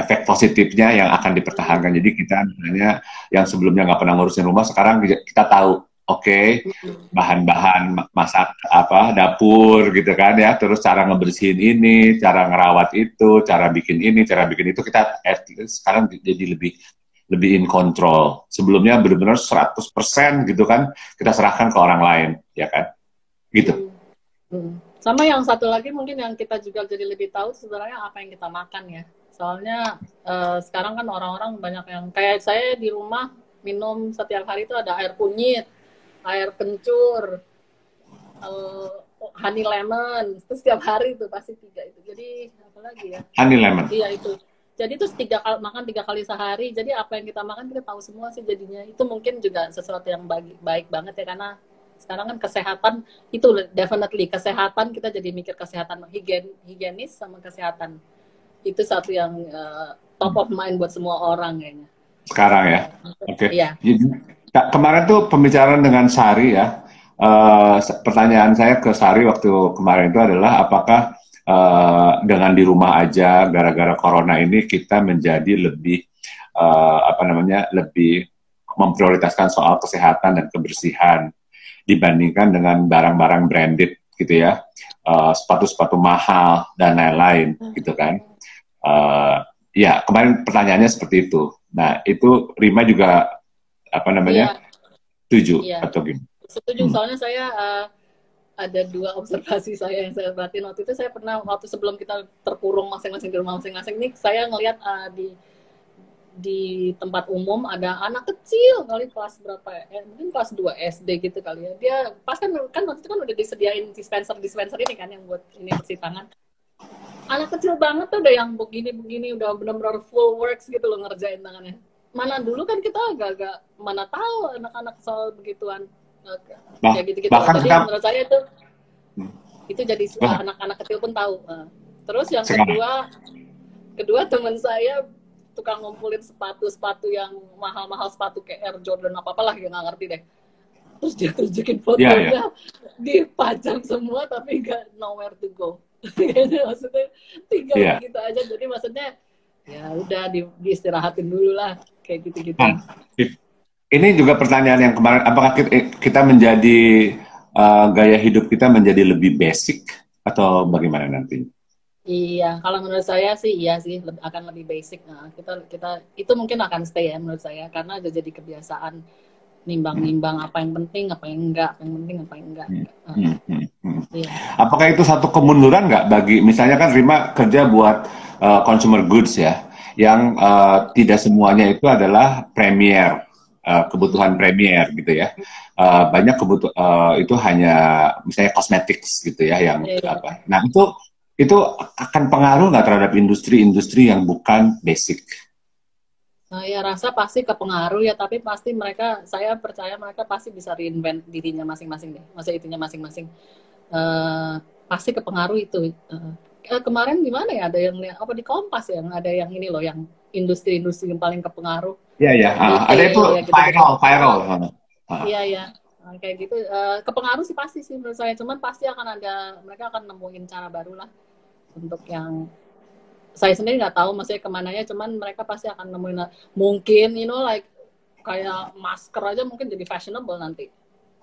Speaker 1: efek positifnya yang akan dipertahankan. Jadi kita misalnya yang sebelumnya nggak pernah ngurusin rumah, sekarang kita tahu, oke okay, bahan-bahan masak apa dapur gitu kan ya. Terus cara ngebersihin ini cara ngerawat itu cara bikin ini cara bikin itu. Kita at least sekarang jadi lebih lebih in control. Sebelumnya benar-benar 100% gitu kan kita serahkan ke orang lain ya kan? Gitu.
Speaker 2: Hmm. Hmm. sama yang satu lagi mungkin yang kita juga jadi lebih tahu sebenarnya apa yang kita makan ya. Soalnya uh, sekarang kan orang-orang banyak yang kayak saya di rumah minum setiap hari itu ada air kunyit air kencur, uh, honey lemon, itu setiap hari itu pasti tiga itu. Jadi apa lagi ya?
Speaker 1: Honey lemon.
Speaker 2: Iya itu. Jadi itu tiga kali makan tiga kali sehari. Jadi apa yang kita makan kita tahu semua sih jadinya. Itu mungkin juga sesuatu yang baik, baik banget ya karena sekarang kan kesehatan itu definitely kesehatan kita jadi mikir kesehatan higien higienis sama kesehatan itu satu yang uh, top of mind buat semua orang kayaknya.
Speaker 1: Sekarang ya. Oke. Okay. Iya. Nah, kemarin tuh pembicaraan dengan Sari ya. Uh, pertanyaan saya ke Sari waktu kemarin itu adalah apakah uh, dengan di rumah aja gara-gara corona ini kita menjadi lebih uh, apa namanya lebih memprioritaskan soal kesehatan dan kebersihan dibandingkan dengan barang-barang branded gitu ya. Sepatu-sepatu uh, mahal dan lain-lain gitu kan. Uh, ya kemarin pertanyaannya seperti itu. Nah itu Rima juga apa namanya iya. setuju iya. atau gimana?
Speaker 2: Setuju hmm. soalnya saya uh, ada dua observasi saya yang saya perhatiin waktu itu saya pernah waktu sebelum kita terkurung masing-masing di rumah masing-masing ini saya ngelihat uh, di di tempat umum ada anak kecil kali kelas berapa ya eh, mungkin kelas 2 SD gitu kali ya dia pas kan kan waktu itu kan udah disediain dispenser dispenser ini kan yang buat ini bersih tangan anak kecil banget tuh udah yang begini begini udah benar-benar full works gitu loh ngerjain tangannya mana dulu kan kita agak-agak mana tahu anak-anak soal begituan
Speaker 1: bah, ya gitu-gitu bahkan
Speaker 2: jadi kita... menurut saya itu hmm. itu jadi anak-anak kecil pun tahu terus yang Sekarang. kedua kedua teman saya tukang ngumpulin sepatu-sepatu yang mahal-mahal sepatu kayak Air Jordan apa apalah yang nggak ngerti deh terus dia tunjukin iya, fotonya yeah, yeah. dipajang semua tapi nggak nowhere to go maksudnya tinggal yeah. gitu aja jadi maksudnya ya udah di, diistirahatin dulu lah kayak gitu-gitu. Nah,
Speaker 1: ini juga pertanyaan yang kemarin, apakah kita menjadi uh, gaya hidup kita menjadi lebih basic atau bagaimana nanti?
Speaker 2: Iya, kalau menurut saya sih iya sih akan lebih basic. Nah, kita kita itu mungkin akan stay ya menurut saya karena udah jadi kebiasaan nimbang-nimbang apa yang penting, apa yang enggak, apa yang penting, apa yang enggak. Hmm.
Speaker 1: Hmm. Hmm. hmm. Iya. Apakah itu satu kemunduran nggak bagi misalnya kan Rima kerja buat uh, consumer goods ya, yang uh, tidak semuanya itu adalah premier uh, kebutuhan premier gitu ya. Uh, banyak kebutuhan uh, itu hanya misalnya cosmetics gitu ya yang yeah, yeah. apa. Nah itu itu akan pengaruh nggak terhadap industri-industri yang bukan basic?
Speaker 2: Saya rasa pasti kepengaruh ya, tapi pasti mereka, saya percaya mereka pasti bisa reinvent dirinya masing-masing deh, masa itunya masing-masing. Uh, pasti kepengaruh itu. Uh, uh, kemarin gimana ya? Ada yang apa di Kompas yang ada yang ini loh yang industri-industri yang paling kepengaruh.
Speaker 1: Iya iya, uh, ada itu ya, gitu, viral viral.
Speaker 2: Iya iya. Uh, kayak gitu. Uh, kepengaruh sih pasti sih menurut saya. Cuman pasti akan ada mereka akan nemuin cara baru lah untuk yang saya sendiri nggak tahu maksudnya ke mana ya. Cuman mereka pasti akan nemuin mungkin you know like kayak masker aja mungkin jadi fashionable nanti.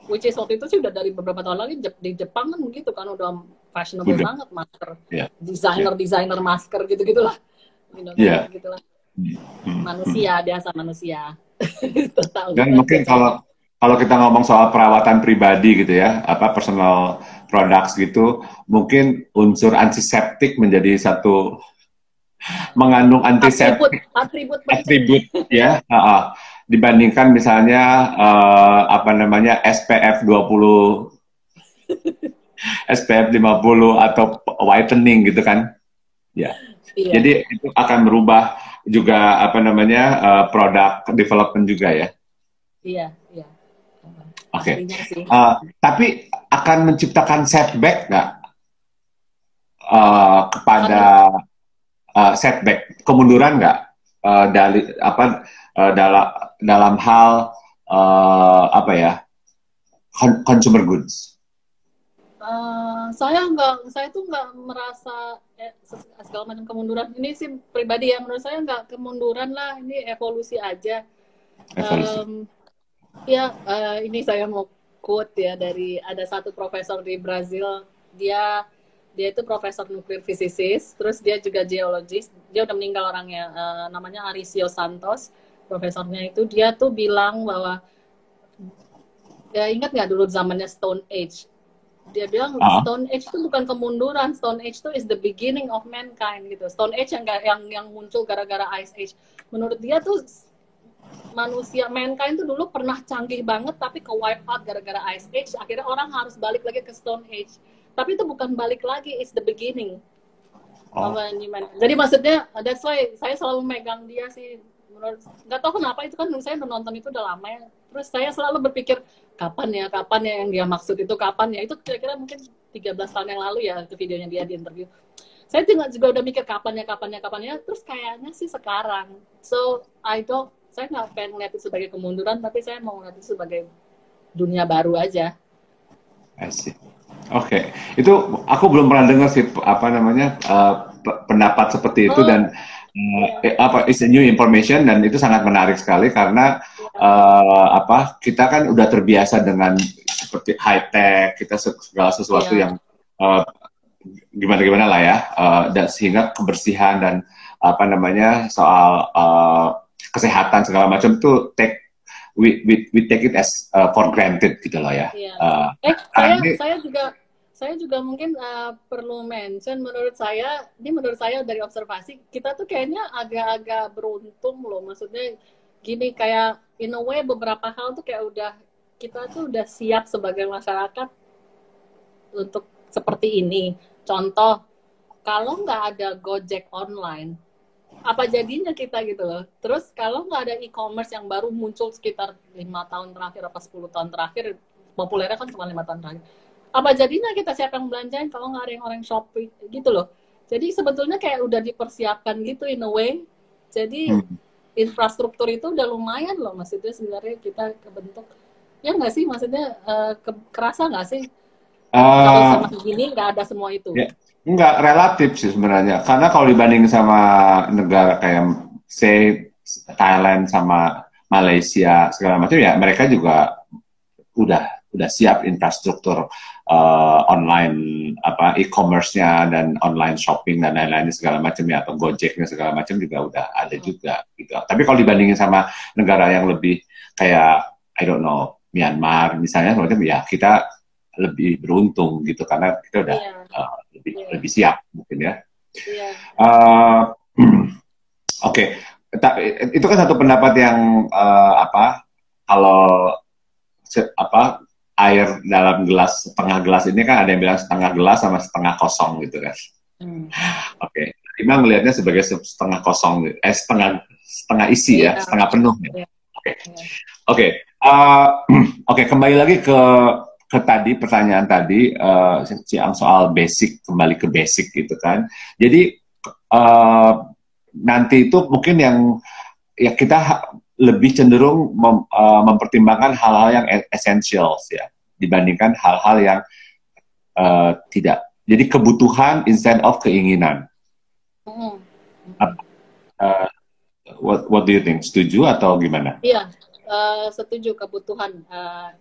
Speaker 2: Which is waktu itu sih udah dari beberapa tahun lagi di Jepang kan begitu kan udah fashionable udah. banget masker yeah. desainer yeah. desainer masker gitu gitulah you know, yeah. gitulah hmm. manusia biasa manusia
Speaker 1: dan mungkin kalau kalau kita ngomong soal perawatan pribadi gitu ya apa personal products gitu mungkin unsur antiseptik menjadi satu mengandung antiseptik
Speaker 2: atribut
Speaker 1: atribut, atribut ya uh, uh dibandingkan misalnya uh, apa namanya SPF 20 SPF 50 atau whitening gitu kan. Ya. Iya. Jadi itu akan merubah juga apa namanya uh, produk development juga ya.
Speaker 2: Iya, iya.
Speaker 1: Oke. Okay. Uh, eh, tapi akan menciptakan setback nggak uh, kepada uh, setback kemunduran nggak uh, dari apa uh, dalam dalam hal uh, apa ya consumer goods?
Speaker 2: Uh, saya nggak, saya tuh nggak merasa eh, segala macam kemunduran. Ini sih pribadi ya, menurut saya nggak kemunduran lah. Ini evolusi aja. Evolusi. Um, ya, uh, ini saya mau quote ya dari ada satu profesor di Brazil dia dia itu profesor nuklir fisikis terus dia juga geologis dia udah meninggal orangnya uh, namanya Arisio Santos profesornya itu dia tuh bilang bahwa ya ingat nggak dulu zamannya Stone Age dia bilang uh. Stone Age itu bukan kemunduran. Stone Age itu is the beginning of mankind gitu. Stone Age yang yang yang muncul gara-gara Ice Age. Menurut dia tuh manusia mankind itu dulu pernah canggih banget tapi ke wipe out gara-gara Ice Age. Akhirnya orang harus balik lagi ke Stone Age. Tapi itu bukan balik lagi it's the beginning. Oh. jadi maksudnya that's why saya selalu megang dia sih. Menurut nggak tahu kenapa itu kan saya nonton itu udah lama ya. Terus saya selalu berpikir kapan ya kapan ya yang dia maksud itu kapan ya itu kira-kira mungkin 13 tahun yang lalu ya itu videonya dia di interview saya juga, juga udah mikir kapan ya kapan ya kapan ya terus kayaknya sih sekarang so I don't saya nggak pengen ngeliat itu sebagai kemunduran tapi saya mau ngeliat itu sebagai dunia baru aja
Speaker 1: I see. Oke, okay. itu aku belum pernah dengar sih apa namanya uh, pendapat seperti itu oh. dan uh, apa is a new information dan itu sangat menarik sekali karena uh, apa kita kan udah terbiasa dengan seperti high tech kita segala sesuatu yeah. yang uh, gimana gimana lah ya uh, dan sehingga kebersihan dan apa namanya soal uh, kesehatan segala macam tuh take we we we take it as uh, for granted gitu loh ya.
Speaker 2: Yeah. Uh, eh saya ini, saya juga saya juga mungkin uh, perlu mention menurut saya ini menurut saya dari observasi kita tuh kayaknya agak-agak beruntung loh. Maksudnya gini kayak in a way beberapa hal tuh kayak udah kita tuh udah siap sebagai masyarakat untuk seperti ini. Contoh kalau nggak ada Gojek online apa jadinya kita gitu loh? Terus kalau nggak ada e-commerce yang baru muncul sekitar lima tahun terakhir apa 10 tahun terakhir populernya kan cuma lima tahun terakhir apa jadinya kita siapa yang belanjain kalau nggak ada yang orang shopping gitu loh. Jadi sebetulnya kayak udah dipersiapkan gitu in a way. Jadi hmm. infrastruktur itu udah lumayan loh maksudnya sebenarnya kita kebentuk. Ya nggak sih? Maksudnya uh, ke, kerasa nggak sih? Uh, kalau sama gini nggak ada semua itu.
Speaker 1: Ya, nggak relatif sih sebenarnya. Karena kalau dibanding sama negara kayak say Thailand sama Malaysia segala macam ya mereka juga udah udah siap infrastruktur uh, online apa e-commerce-nya dan online shopping dan lain-lain segala macam ya atau Gojeknya segala macam juga udah ada juga gitu. Tapi kalau dibandingin sama negara yang lebih kayak I don't know Myanmar misalnya semacam ya kita lebih beruntung gitu karena kita udah yeah. uh, lebih yeah. lebih siap mungkin ya. Yeah. Uh, Oke, okay. itu kan satu pendapat yang uh, apa kalau apa air dalam gelas setengah gelas ini kan ada yang bilang setengah gelas sama setengah kosong gitu kan. Hmm. Oke, okay. Ima melihatnya sebagai setengah kosong, eh setengah setengah isi yeah. ya, setengah penuh ya. Oke, okay. oke, uh, oke kembali lagi ke ke tadi pertanyaan tadi uh, yang soal basic kembali ke basic gitu kan. Jadi uh, nanti itu mungkin yang ya kita lebih cenderung mem, uh, mempertimbangkan hal-hal yang essentials ya dibandingkan hal-hal yang uh, tidak. Jadi kebutuhan instead of keinginan. Mm. Uh, what What do you think? Setuju atau gimana?
Speaker 2: Iya, uh, setuju kebutuhan. Uh,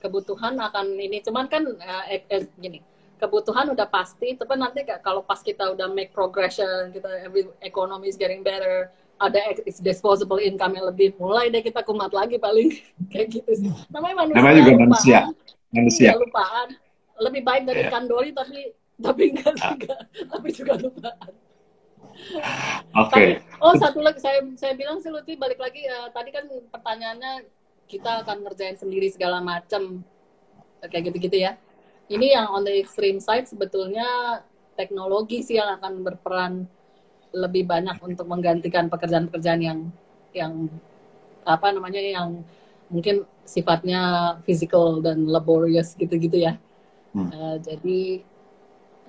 Speaker 2: kebutuhan akan ini, cuman kan uh, eh, eh, gini kebutuhan udah pasti, tapi nanti kalau pas kita udah make progression, kita every economy is getting better, ada disposable income yang lebih mulai deh kita kumat lagi paling kayak gitu sih namanya manusia
Speaker 1: namanya juga lupaan. manusia manusia
Speaker 2: ya, lupaan lebih baik dari yeah. kandori tapi tapi enggak ah. juga tapi juga lupaan
Speaker 1: Oke. Okay.
Speaker 2: oh satu lagi saya saya bilang sih Lutfi balik lagi uh, tadi kan pertanyaannya kita akan ngerjain sendiri segala macam kayak gitu-gitu ya. Ini yang on the extreme side sebetulnya teknologi sih yang akan berperan lebih banyak untuk menggantikan pekerjaan-pekerjaan yang yang apa namanya yang mungkin sifatnya physical dan laborious gitu-gitu ya. Hmm. Uh, jadi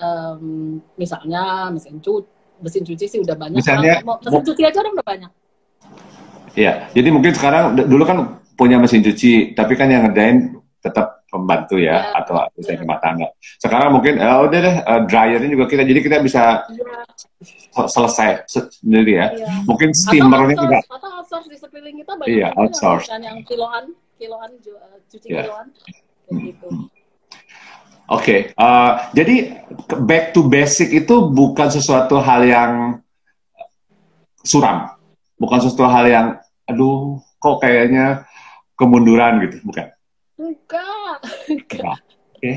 Speaker 2: um, misalnya mesin cuci, mesin cuci sih udah banyak.
Speaker 1: Misalnya,
Speaker 2: orang, mesin cuci aja orang udah banyak.
Speaker 1: Iya, jadi mungkin sekarang dulu kan punya mesin cuci, tapi kan yang ngerjain tetap pembantu ya, ya atau asisten rumah tangga. Sekarang mungkin ya udah deh uh, dryernya juga kita jadi kita bisa ya. selesai sendiri ya. ya. Mungkin steamernya juga.
Speaker 2: Atau outsource di sekeliling kita banyak
Speaker 1: iya, outsource.
Speaker 2: yang, yang kiloan kiloan cuci yeah. kiloan kayak gitu.
Speaker 1: Oke, okay. uh, jadi back to basic itu bukan sesuatu hal yang suram, bukan sesuatu hal yang, aduh, kok kayaknya kemunduran gitu, bukan?
Speaker 2: Enggak.
Speaker 1: Oke, oke, okay.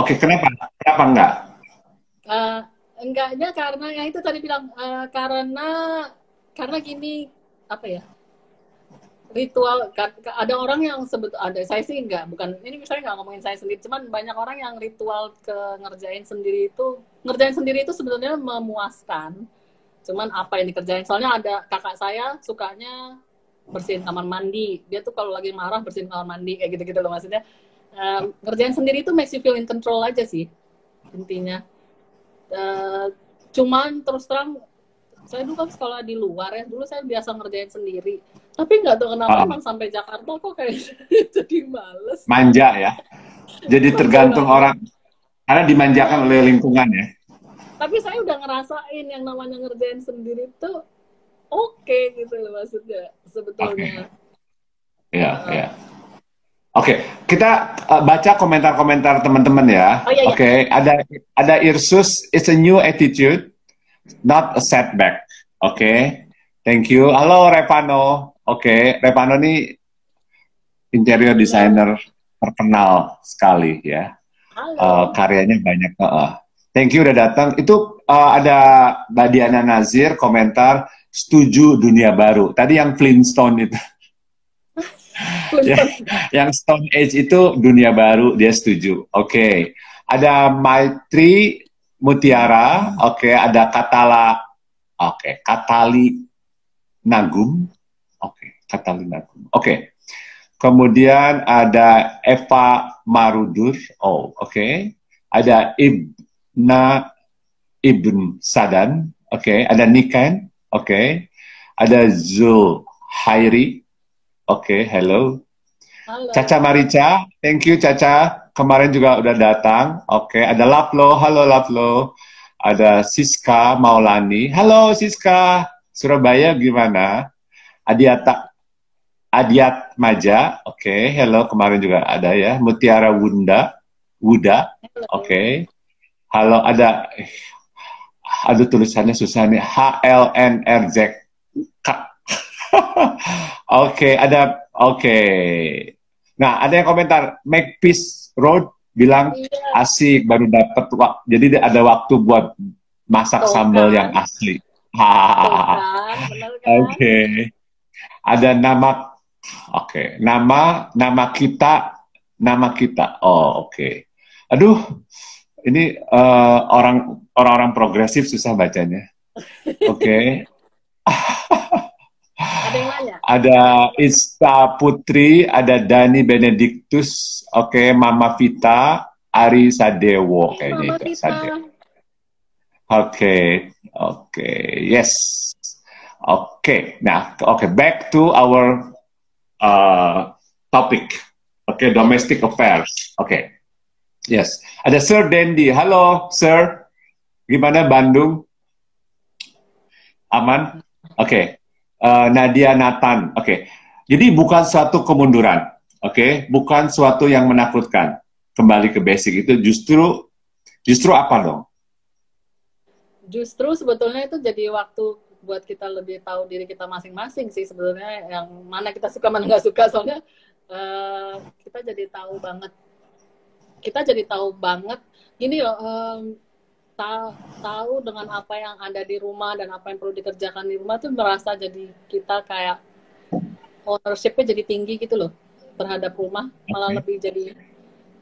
Speaker 1: okay, kenapa? Kenapa enggak?
Speaker 2: Uh, enggaknya karena yang itu tadi bilang uh, karena karena gini apa ya ritual ada orang yang sebut ada saya sih enggak bukan ini misalnya nggak ngomongin saya sendiri cuman banyak orang yang ritual ke ngerjain sendiri itu ngerjain sendiri itu sebetulnya memuaskan cuman apa yang dikerjain soalnya ada kakak saya sukanya bersihin kamar mandi. Dia tuh kalau lagi marah bersihin kamar mandi kayak gitu gitu loh maksudnya. Um, ngerjain sendiri itu makes you feel in control aja sih intinya. Uh, cuman terus terang saya dulu kan sekolah di luar ya dulu saya biasa ngerjain sendiri. Tapi nggak tahu kenapa oh. emang sampai Jakarta kok kayak jadi males.
Speaker 1: Manja ya? Jadi tergantung orang. Karena dimanjakan oleh lingkungan ya?
Speaker 2: Tapi saya udah ngerasain yang namanya ngerjain sendiri tuh oke okay, gitu loh maksudnya sebetulnya
Speaker 1: okay. ya uh, ya Oke, okay, kita uh, baca komentar-komentar teman-teman ya. Oh, iya, iya. Oke, okay, ada ada Irsus, it's a new attitude not a setback. Oke, okay? thank you. Halo Revano. Oke, okay. Revano ini interior designer terkenal sekali ya. Halo. Uh, karyanya banyak. Uh, thank you udah datang. Itu uh, ada Mbak Diana Nazir komentar setuju dunia baru. Tadi yang Flintstone itu. ya, yang Stone Age itu dunia baru dia setuju. Oke. Okay. Ada Maitri Mutiara, oke, okay, ada Katala, oke, okay, Katali Nagum, oke, okay, Katali Nagum, oke. Okay. Kemudian ada Eva Marudur, oh, oke. Okay. Ada Ibna Ibn Sadan, oke. Okay. Ada Niken, oke. Okay. Ada Zul Hairi, oke, okay, hello. Halo. Caca Marica, thank you Caca kemarin juga udah datang. Oke, okay. ada Laplo. Halo Laplo. Ada Siska Maulani. Halo Siska. Surabaya gimana? Adiata Adiat Maja. Oke, okay. hello. Kemarin juga ada ya. Mutiara Wunda. Wuda. Oke. Okay. Halo, ada aduh tulisannya susah nih. H L N R Z K. Oke, okay, ada oke. Okay. Nah, ada yang komentar make peace Road bilang iya. asik baru dapat waktu jadi ada waktu buat masak Tuh, sambal kan? yang asli. Kan? Oke. Okay. Ada nama oke, okay. nama nama kita nama kita. Oh, oke. Okay. Aduh, ini uh, orang orang-orang progresif susah bacanya. Oke. Okay. Ada yang nanya? Ada Ista Putri, ada Dani Benedictus, oke, okay, Mama Vita, Ari Sadewo kayaknya Mama itu. Sadewo. Oke, okay, oke, okay, yes. Oke, okay. nah, oke, okay, back to our uh, topic. Oke, okay, domestic affairs. Oke, okay. Yes. Ada Sir Dendi. Halo, Sir. Gimana Bandung? Aman? Oke. Okay uh, Nadia Nathan. Oke. Okay. Jadi bukan suatu kemunduran. Oke, okay? bukan suatu yang menakutkan. Kembali ke basic itu justru justru apa dong?
Speaker 2: Justru sebetulnya itu jadi waktu buat kita lebih tahu diri kita masing-masing sih sebetulnya yang mana kita suka mana nggak suka soalnya uh, kita jadi tahu banget kita jadi tahu banget gini loh um, ta tahu dengan apa yang ada di rumah dan apa yang perlu dikerjakan di rumah tuh merasa jadi kita kayak ownershipnya jadi tinggi gitu loh terhadap rumah. Malah lebih jadi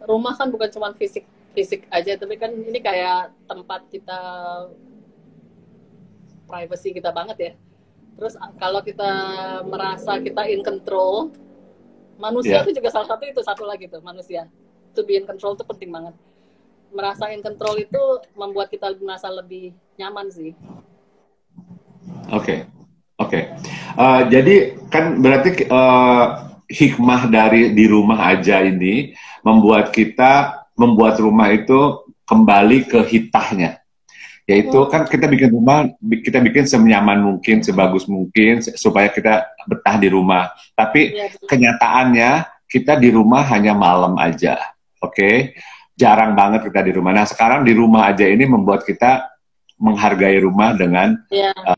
Speaker 2: rumah kan bukan cuma fisik fisik aja tapi kan ini kayak tempat kita privacy kita banget ya. Terus kalau kita merasa kita in control manusia yeah. itu juga salah satu itu satu lagi tuh manusia to be in control itu penting banget merasa in control itu membuat kita merasa lebih nyaman sih.
Speaker 1: Oke, okay. oke. Okay. Uh, jadi kan berarti uh, hikmah dari di rumah aja ini membuat kita membuat rumah itu kembali ke hitahnya. Yaitu kan kita bikin rumah, kita bikin senyaman mungkin, sebagus mungkin supaya kita betah di rumah. Tapi ya, kenyataannya kita di rumah hanya malam aja, oke? Okay? Jarang banget kita di rumah. Nah sekarang di rumah aja ini membuat kita menghargai rumah dengan yeah. uh,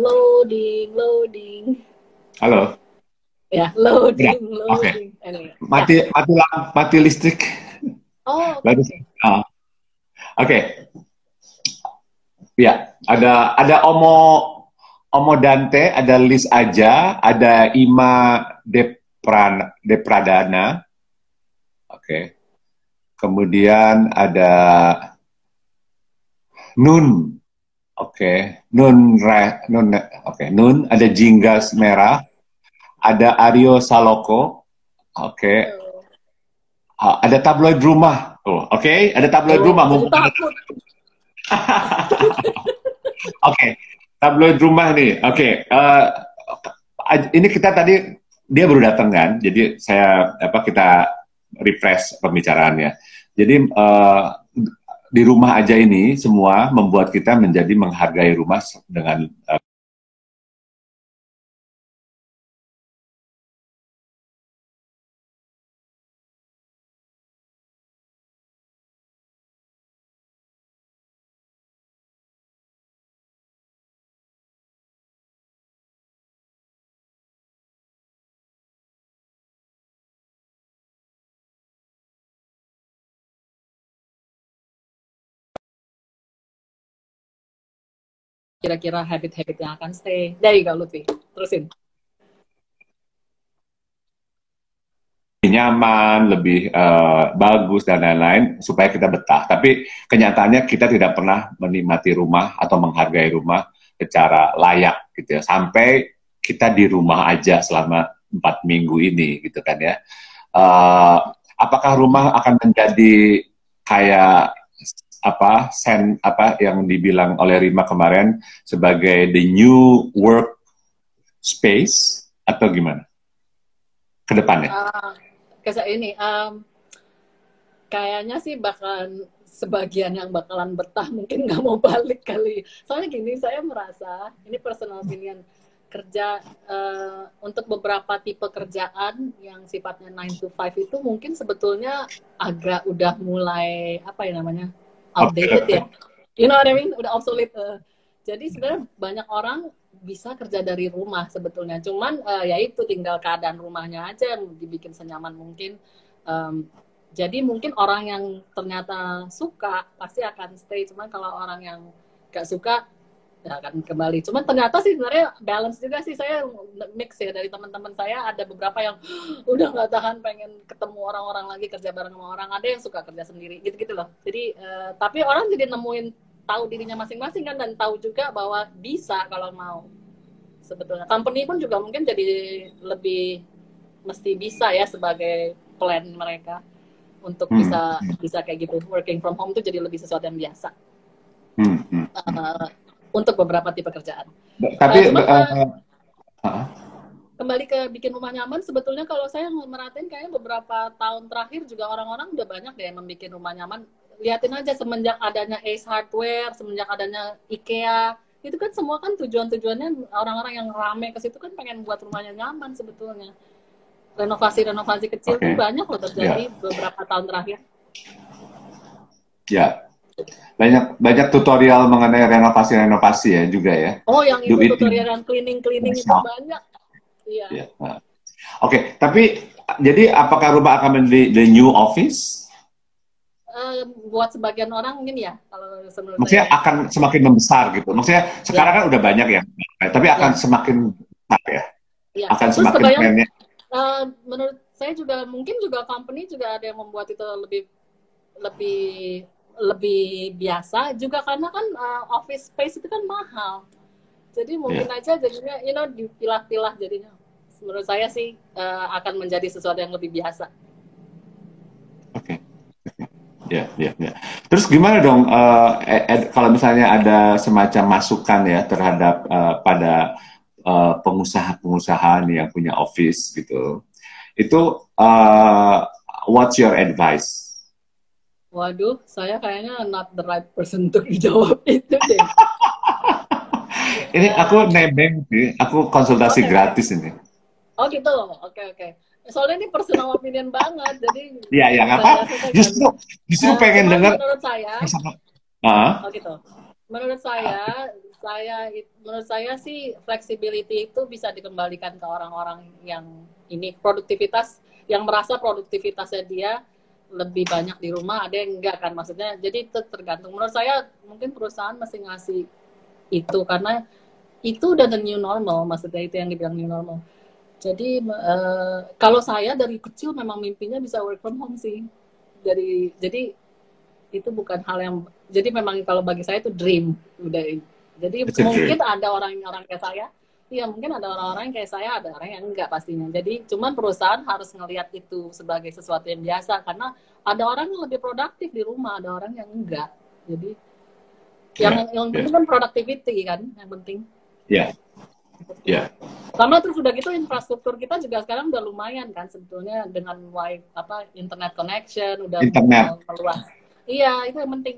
Speaker 2: loading, loading.
Speaker 1: Halo.
Speaker 2: Ya, loading, ya. loading.
Speaker 1: Okay. Anyway. Mati, ya. mati, mati listrik.
Speaker 2: Oh, oke. Okay.
Speaker 1: Uh, Oke. Okay. Ya, ada ada Omo Omo Dante, ada Lis aja, ada Ima Depran Depradana. Oke. Okay. Kemudian ada Nun Oke, okay. Nun re, Nun oke, okay. Nun ada Jinggas merah, ada Aryo Saloko. Oke. Okay. Uh, ada tabloid rumah. Oh, oke, okay. ada tabloid oh, rumah. Oke. okay. Tabloid rumah nih. Oke. Okay. Uh, eh, ini kita tadi dia baru datang kan. Jadi saya apa kita refresh pembicaraannya. Jadi uh, di rumah aja ini semua membuat kita menjadi menghargai rumah dengan uh,
Speaker 2: kira-kira habit-habit yang akan stay. Dari Kak Lutfi, terusin.
Speaker 1: nyaman, lebih uh, bagus dan lain-lain supaya kita betah. Tapi kenyataannya kita tidak pernah menikmati rumah atau menghargai rumah secara layak gitu ya. Sampai kita di rumah aja selama empat minggu ini gitu kan ya. Uh, apakah rumah akan menjadi kayak apa sen apa yang dibilang oleh Rima kemarin sebagai the new work space atau gimana ke depannya? Uh,
Speaker 2: ini um, kayaknya sih bakalan sebagian yang bakalan betah mungkin nggak mau balik kali. Soalnya gini saya merasa ini personal opinion kerja uh, untuk beberapa tipe kerjaan yang sifatnya 9 to 5 itu mungkin sebetulnya agak udah mulai apa ya namanya outdated ya. You know what I mean? Udah obsolete. Uh. Jadi sebenarnya banyak orang bisa kerja dari rumah sebetulnya. Cuman uh, ya itu tinggal keadaan rumahnya aja yang dibikin senyaman mungkin. Um, jadi mungkin orang yang ternyata suka pasti akan stay. Cuman kalau orang yang gak suka akan kembali. Cuman ternyata sih sebenarnya balance juga sih saya mix ya dari teman-teman saya ada beberapa yang udah nggak tahan pengen ketemu orang-orang lagi kerja bareng sama orang. Ada yang suka kerja sendiri gitu-gitu loh. Jadi uh, tapi orang jadi nemuin tahu dirinya masing-masing kan dan tahu juga bahwa bisa kalau mau sebetulnya. Company pun juga mungkin jadi lebih mesti bisa ya sebagai plan mereka untuk hmm. bisa bisa kayak gitu working from home itu jadi lebih sesuatu yang biasa. Hmm. Uh, untuk beberapa tipe kerjaan.
Speaker 1: Tapi uh, cuma, uh, uh,
Speaker 2: kembali ke bikin rumah nyaman, sebetulnya kalau saya merhatiin kayaknya beberapa tahun terakhir juga orang-orang udah banyak deh yang membuat rumah nyaman. Lihatin aja semenjak adanya Ace Hardware, semenjak adanya IKEA, itu kan semua kan tujuan-tujuannya orang-orang yang rame ke situ kan pengen buat rumahnya nyaman sebetulnya. Renovasi-renovasi kecil okay. tuh banyak loh terjadi yeah. beberapa tahun terakhir.
Speaker 1: Ya, banyak banyak tutorial mengenai renovasi-renovasi ya juga ya.
Speaker 2: Oh, yang itu tutorial yang cleaning-cleaning itu banyak. Iya. Ya. Nah.
Speaker 1: Oke, okay. tapi jadi apakah rumah akan menjadi the new office?
Speaker 2: Uh, buat sebagian orang mungkin ya kalau
Speaker 1: Maksudnya saya. akan semakin membesar gitu. Maksudnya sekarang ya. kan udah banyak ya, tapi akan ya. semakin besar ya. ya. Akan Terus semakin kebayang,
Speaker 2: uh, menurut saya juga mungkin juga company juga ada yang membuat itu lebih lebih lebih biasa juga karena kan uh, office space itu kan mahal. Jadi mungkin yeah. aja jadinya you know dipilah-pilah jadinya. Menurut saya sih uh, akan menjadi sesuatu yang lebih biasa.
Speaker 1: Oke. Okay. Ya, ya, ya. Terus gimana dong uh, ed, kalau misalnya ada semacam masukan ya terhadap uh, pada pengusaha-pengusaha nih yang punya office gitu, itu uh, what's your advice?
Speaker 2: Waduh, saya kayaknya not the right person untuk dijawab itu deh.
Speaker 1: ini aku nebeng sih, aku konsultasi okay. gratis ini.
Speaker 2: Oh gitu, oke okay, oke. Okay. Soalnya ini personal opinion banget, jadi.
Speaker 1: Iya iya nggak apa. Justru justru uh, pengen dengar.
Speaker 2: Menurut saya.
Speaker 1: Uh.
Speaker 2: Oh gitu. Menurut saya, saya menurut saya sih flexibility itu bisa dikembalikan ke orang-orang yang ini produktivitas yang merasa produktivitasnya dia lebih banyak di rumah ada yang enggak kan maksudnya. Jadi itu tergantung. Menurut saya mungkin perusahaan masih ngasih itu karena itu udah the new normal maksudnya itu yang dibilang new normal. Jadi uh, kalau saya dari kecil memang mimpinya bisa work from home sih. Dari jadi itu bukan hal yang jadi memang kalau bagi saya itu dream udah. Jadi mungkin ada orang-orang kayak saya Iya mungkin ada orang-orang yang kayak saya, ada orang yang enggak pastinya. Jadi cuman perusahaan harus ngelihat itu sebagai sesuatu yang biasa karena ada orang yang lebih produktif di rumah, ada orang yang enggak. Jadi yang yeah, yang penting yeah. kan productivity kan yang penting.
Speaker 1: Iya. Yeah. Iya. Yeah.
Speaker 2: Karena terus udah gitu infrastruktur kita juga sekarang udah lumayan kan sebetulnya dengan wifi apa internet connection udah
Speaker 1: internet.
Speaker 2: meluas. Iya, itu yang penting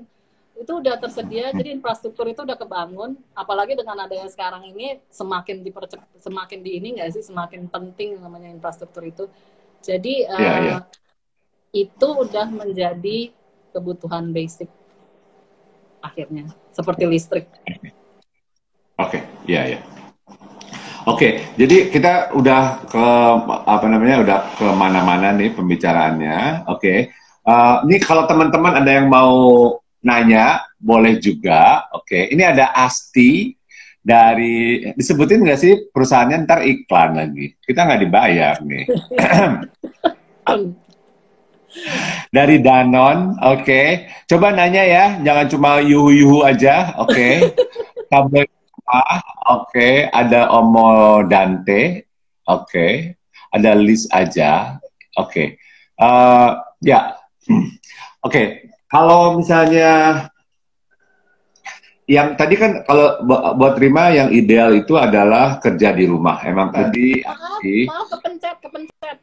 Speaker 2: itu udah tersedia jadi infrastruktur itu udah kebangun apalagi dengan adanya sekarang ini semakin dipercepat semakin di ini nggak sih semakin penting namanya infrastruktur itu jadi uh, yeah, yeah. itu udah menjadi kebutuhan basic akhirnya seperti listrik
Speaker 1: oke okay. ya yeah, ya yeah. Oke, okay, jadi kita udah ke apa namanya, udah ke mana-mana nih pembicaraannya. Oke, okay. uh, ini kalau teman-teman ada yang mau nanya boleh juga. Oke, ini ada Asti dari disebutin nggak sih perusahaannya ntar iklan lagi. Kita nggak dibayar nih. dari Danon, oke. Okay. Coba nanya ya, jangan cuma yuhu-yuhu aja, oke. Okay. Kabel oke. Okay. Ada Omo Dante, oke. Okay. Ada Liz aja, oke. Okay. Uh, ya, oke. Okay. Kalau misalnya yang tadi kan kalau buat terima yang ideal itu adalah kerja di rumah. Emang
Speaker 2: maaf,
Speaker 1: tadi
Speaker 2: maaf, di... maaf kepencet, kepencet.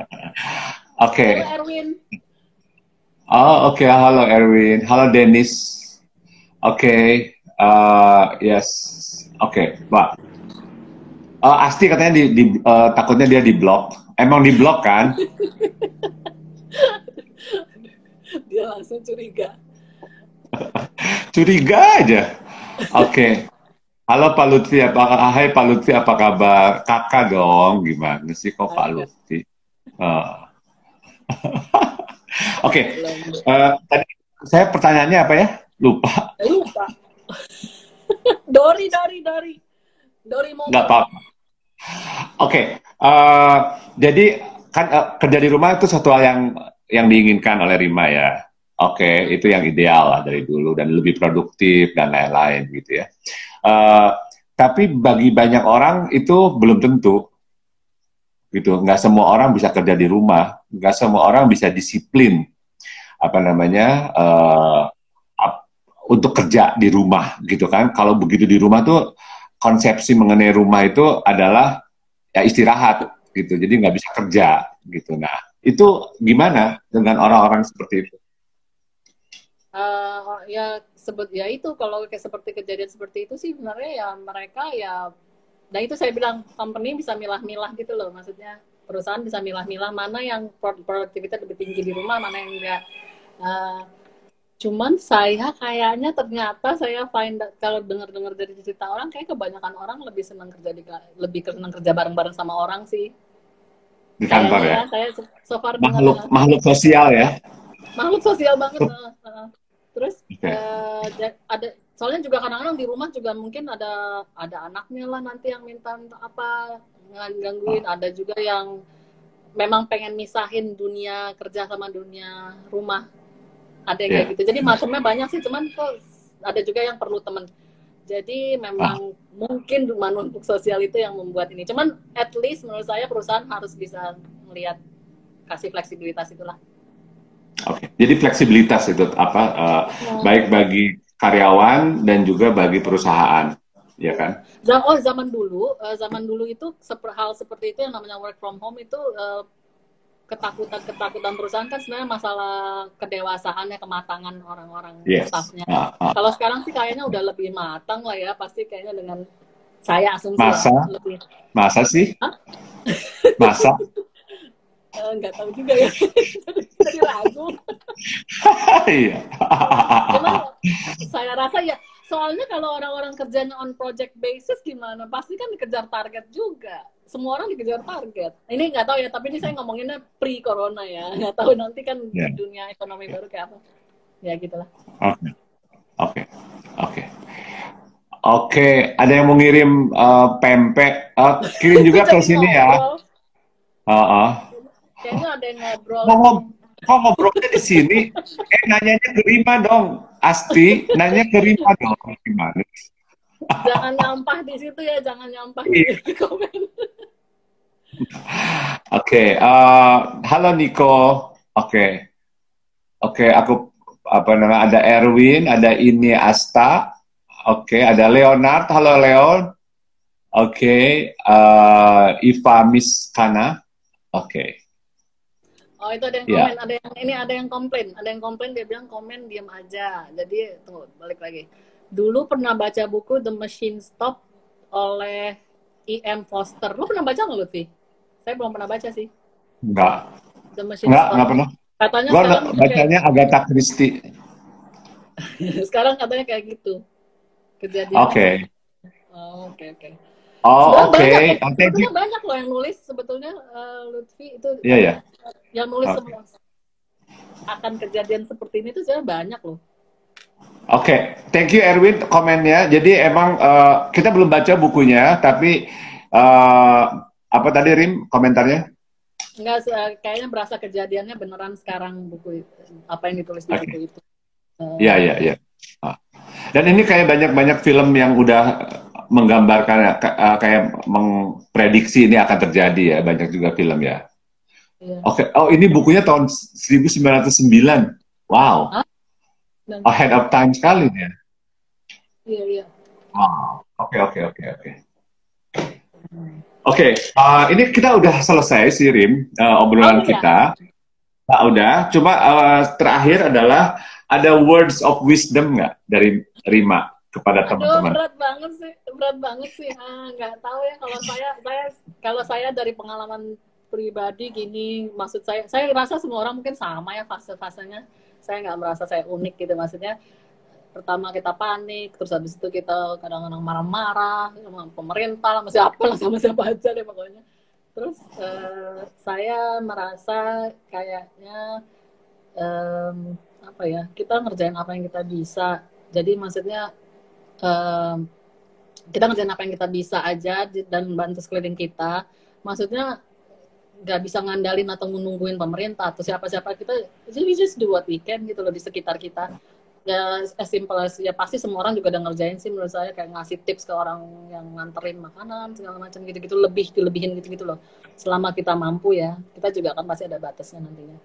Speaker 1: Oke. Okay.
Speaker 2: Halo Erwin.
Speaker 1: Oh, oke. Okay. Halo Erwin. Halo Dennis. Oke. Okay. Uh, yes. Oke, okay. Pak. Uh, Asti katanya di, di uh, takutnya dia di blok. Emang di blok kan?
Speaker 2: langsung curiga
Speaker 1: curiga aja oke okay. halo Pak Lutfi apa hai Pak Lutfi apa kabar kakak dong gimana sih kok Pak Lutfi uh. oke okay. uh, tadi saya pertanyaannya apa ya lupa
Speaker 2: lupa Dori Dori Dori Dori mau
Speaker 1: nggak apa-apa oke okay. uh, jadi kan uh, kerja di rumah itu satu hal yang yang diinginkan oleh Rima ya. Oke, okay, itu yang ideal lah dari dulu dan lebih produktif dan lain-lain gitu ya. Uh, tapi bagi banyak orang itu belum tentu gitu. Nggak semua orang bisa kerja di rumah, nggak semua orang bisa disiplin apa namanya uh, untuk kerja di rumah gitu kan. Kalau begitu di rumah tuh konsepsi mengenai rumah itu adalah ya istirahat gitu. Jadi nggak bisa kerja gitu. Nah itu gimana dengan orang-orang seperti itu?
Speaker 2: Uh, ya sebut ya itu kalau kayak seperti kejadian seperti itu sih sebenarnya ya mereka ya nah itu saya bilang company bisa milah-milah gitu loh maksudnya perusahaan bisa milah-milah mana yang produktivitas lebih tinggi di rumah mana yang enggak uh, cuman saya kayaknya ternyata saya find kalau dengar-dengar dari cerita orang kayak kebanyakan orang lebih senang kerja di lebih senang kerja bareng-bareng sama orang sih
Speaker 1: di kantor ya.
Speaker 2: Saya so far
Speaker 1: makhluk makhluk sosial ya.
Speaker 2: Makhluk sosial banget. uh, terus okay. uh, ada soalnya juga kadang-kadang di rumah juga mungkin ada ada anaknya lah nanti yang minta apa gangguin. Oh. Ada juga yang memang pengen misahin dunia kerja sama dunia rumah. Ada yang yeah. kayak gitu. Jadi macamnya banyak sih, cuman kok ada juga yang perlu temen jadi memang ah. mungkin manfaat sosial itu yang membuat ini. Cuman at least menurut saya perusahaan harus bisa melihat kasih fleksibilitas itulah.
Speaker 1: Oke, okay. jadi fleksibilitas itu apa uh, ya. baik bagi karyawan dan juga bagi perusahaan. ya kan?
Speaker 2: Zam- Oh zaman dulu, eh, zaman dulu itu hal seperti itu yang namanya work from home itu eh, ketakutan-ketakutan perusahaan kan sebenarnya masalah kedewasaannya, kematangan orang-orang
Speaker 1: Yes.
Speaker 2: staffnya.
Speaker 1: Ah, ah.
Speaker 2: Kalau sekarang sih kayaknya udah lebih matang lah ya, pasti kayaknya dengan saya asumsi
Speaker 1: Masa?
Speaker 2: ya, lebih
Speaker 1: Masa sih?
Speaker 2: Hah?
Speaker 1: Masa?
Speaker 2: eh, nggak tahu juga ya, jadi ragu.
Speaker 1: Iya.
Speaker 2: Cuman saya rasa ya, soalnya kalau orang-orang kerjanya on project basis gimana? Pasti kan dikejar target juga. Semua orang dikejar target. Ini nggak tahu ya, tapi ini saya ngomonginnya pre-corona ya. Nggak tahu nanti kan
Speaker 1: Ya.
Speaker 2: dunia ekonomi baru kayak apa. Ya gitulah.
Speaker 1: Oke, oke, oke. Oke, ada yang mau ngirim eh, pempek, Eh, kirim juga ke sini ya. Ah, ah.
Speaker 2: Kayaknya ada yang ngobrol.
Speaker 1: Kok, ngob- kok ngobrolnya di sini? Eh, nanyanya ke Rima dong. Asti, nanya ke Rima dong. Gimana?
Speaker 2: Jangan nyampah di situ ya, jangan nyampah
Speaker 1: Iya.
Speaker 2: di komen.
Speaker 1: Oke, eh, halo Niko. Oke, oke, aku apa namanya? Ada Erwin, ada ini Asta. Oke, ada Leonard. Halo Leon. Oke, eh, Iva Miskana. Oke,
Speaker 2: Oh itu ada yang
Speaker 1: Ya.
Speaker 2: komen, ada yang ini ada yang komplain, ada yang komplain dia bilang komen diam aja. Jadi tunggu balik lagi. Dulu pernah baca buku The Machine Stop oleh E.M. Foster. Lo pernah baca nggak Lutfi? Saya belum pernah baca sih.
Speaker 1: enggak,
Speaker 2: The Machine
Speaker 1: enggak,
Speaker 2: Stop.
Speaker 1: enggak pernah.
Speaker 2: Katanya
Speaker 1: Gua
Speaker 2: sekarang kayak,
Speaker 1: bacanya Agatha Christie.
Speaker 2: sekarang katanya kayak gitu. Kejadian.
Speaker 1: Oke.
Speaker 2: Oh, Oke oke.
Speaker 1: Oh, oke.
Speaker 2: banyak,
Speaker 1: Oh, thank you.
Speaker 2: sebetulnya banyak loh yang nulis sebetulnya eh, Lutfi itu
Speaker 1: Iya, ya.
Speaker 2: Yang nulis
Speaker 1: Oke.
Speaker 2: semua akan kejadian seperti ini tuh sebenarnya banyak loh.
Speaker 1: Oke, thank you Erwin komennya. Jadi emang eh, kita belum baca bukunya, tapi eh, apa tadi Rim komentarnya?
Speaker 2: Enggak, eh, kayaknya berasa kejadiannya beneran sekarang buku itu, apa yang ditulis di
Speaker 1: Oke.
Speaker 2: buku itu.
Speaker 1: Iya, iya, iya. Ah. Dan ini kayak banyak-banyak film yang udah menggambarkan ka- kayak memprediksi ini akan terjadi ya, banyak juga film ya.
Speaker 2: Iya.
Speaker 1: Oke, oh ini bukunya tahun 1909. Wow,
Speaker 2: Dan-
Speaker 1: ahead of time sekali ya.
Speaker 2: Iya, iya.
Speaker 1: Wow. Oke, oke, oke, oke. Oke, eh, ini kita udah selesai sih Rim eh, obrolan
Speaker 2: Oh, iya.
Speaker 1: kita. Nah, udah. Cuma eh, terakhir adalah ada words of wisdom nggak dari Rima kepada teman-teman?
Speaker 2: berat banget sih, berat banget sih. Ah, nggak tahu ya kalau saya, saya kalau saya dari pengalaman pribadi gini, maksud saya, saya rasa semua orang mungkin sama ya fase-fasenya. Saya nggak merasa saya unik gitu, maksudnya pertama kita panik, terus habis itu kita kadang-kadang marah-marah sama pemerintah sama siapa lah, sama siapa aja deh pokoknya. Terus eh, saya merasa kayaknya em, apa ya, kita ngerjain apa yang kita bisa. Jadi maksudnya em, kita ngerjain apa yang kita bisa aja dan bantu sekeliling kita. Maksudnya nggak bisa ngandalin atau nungguin pemerintah atau siapa-siapa kita jadi we just do what we can gitu loh di sekitar kita ya as simple as ya pasti semua orang juga udah ngerjain sih menurut saya kayak ngasih tips ke orang yang nganterin makanan segala macam gitu-gitu lebih dilebihin gitu-gitu loh selama kita mampu ya kita juga kan pasti ada batasnya nantinya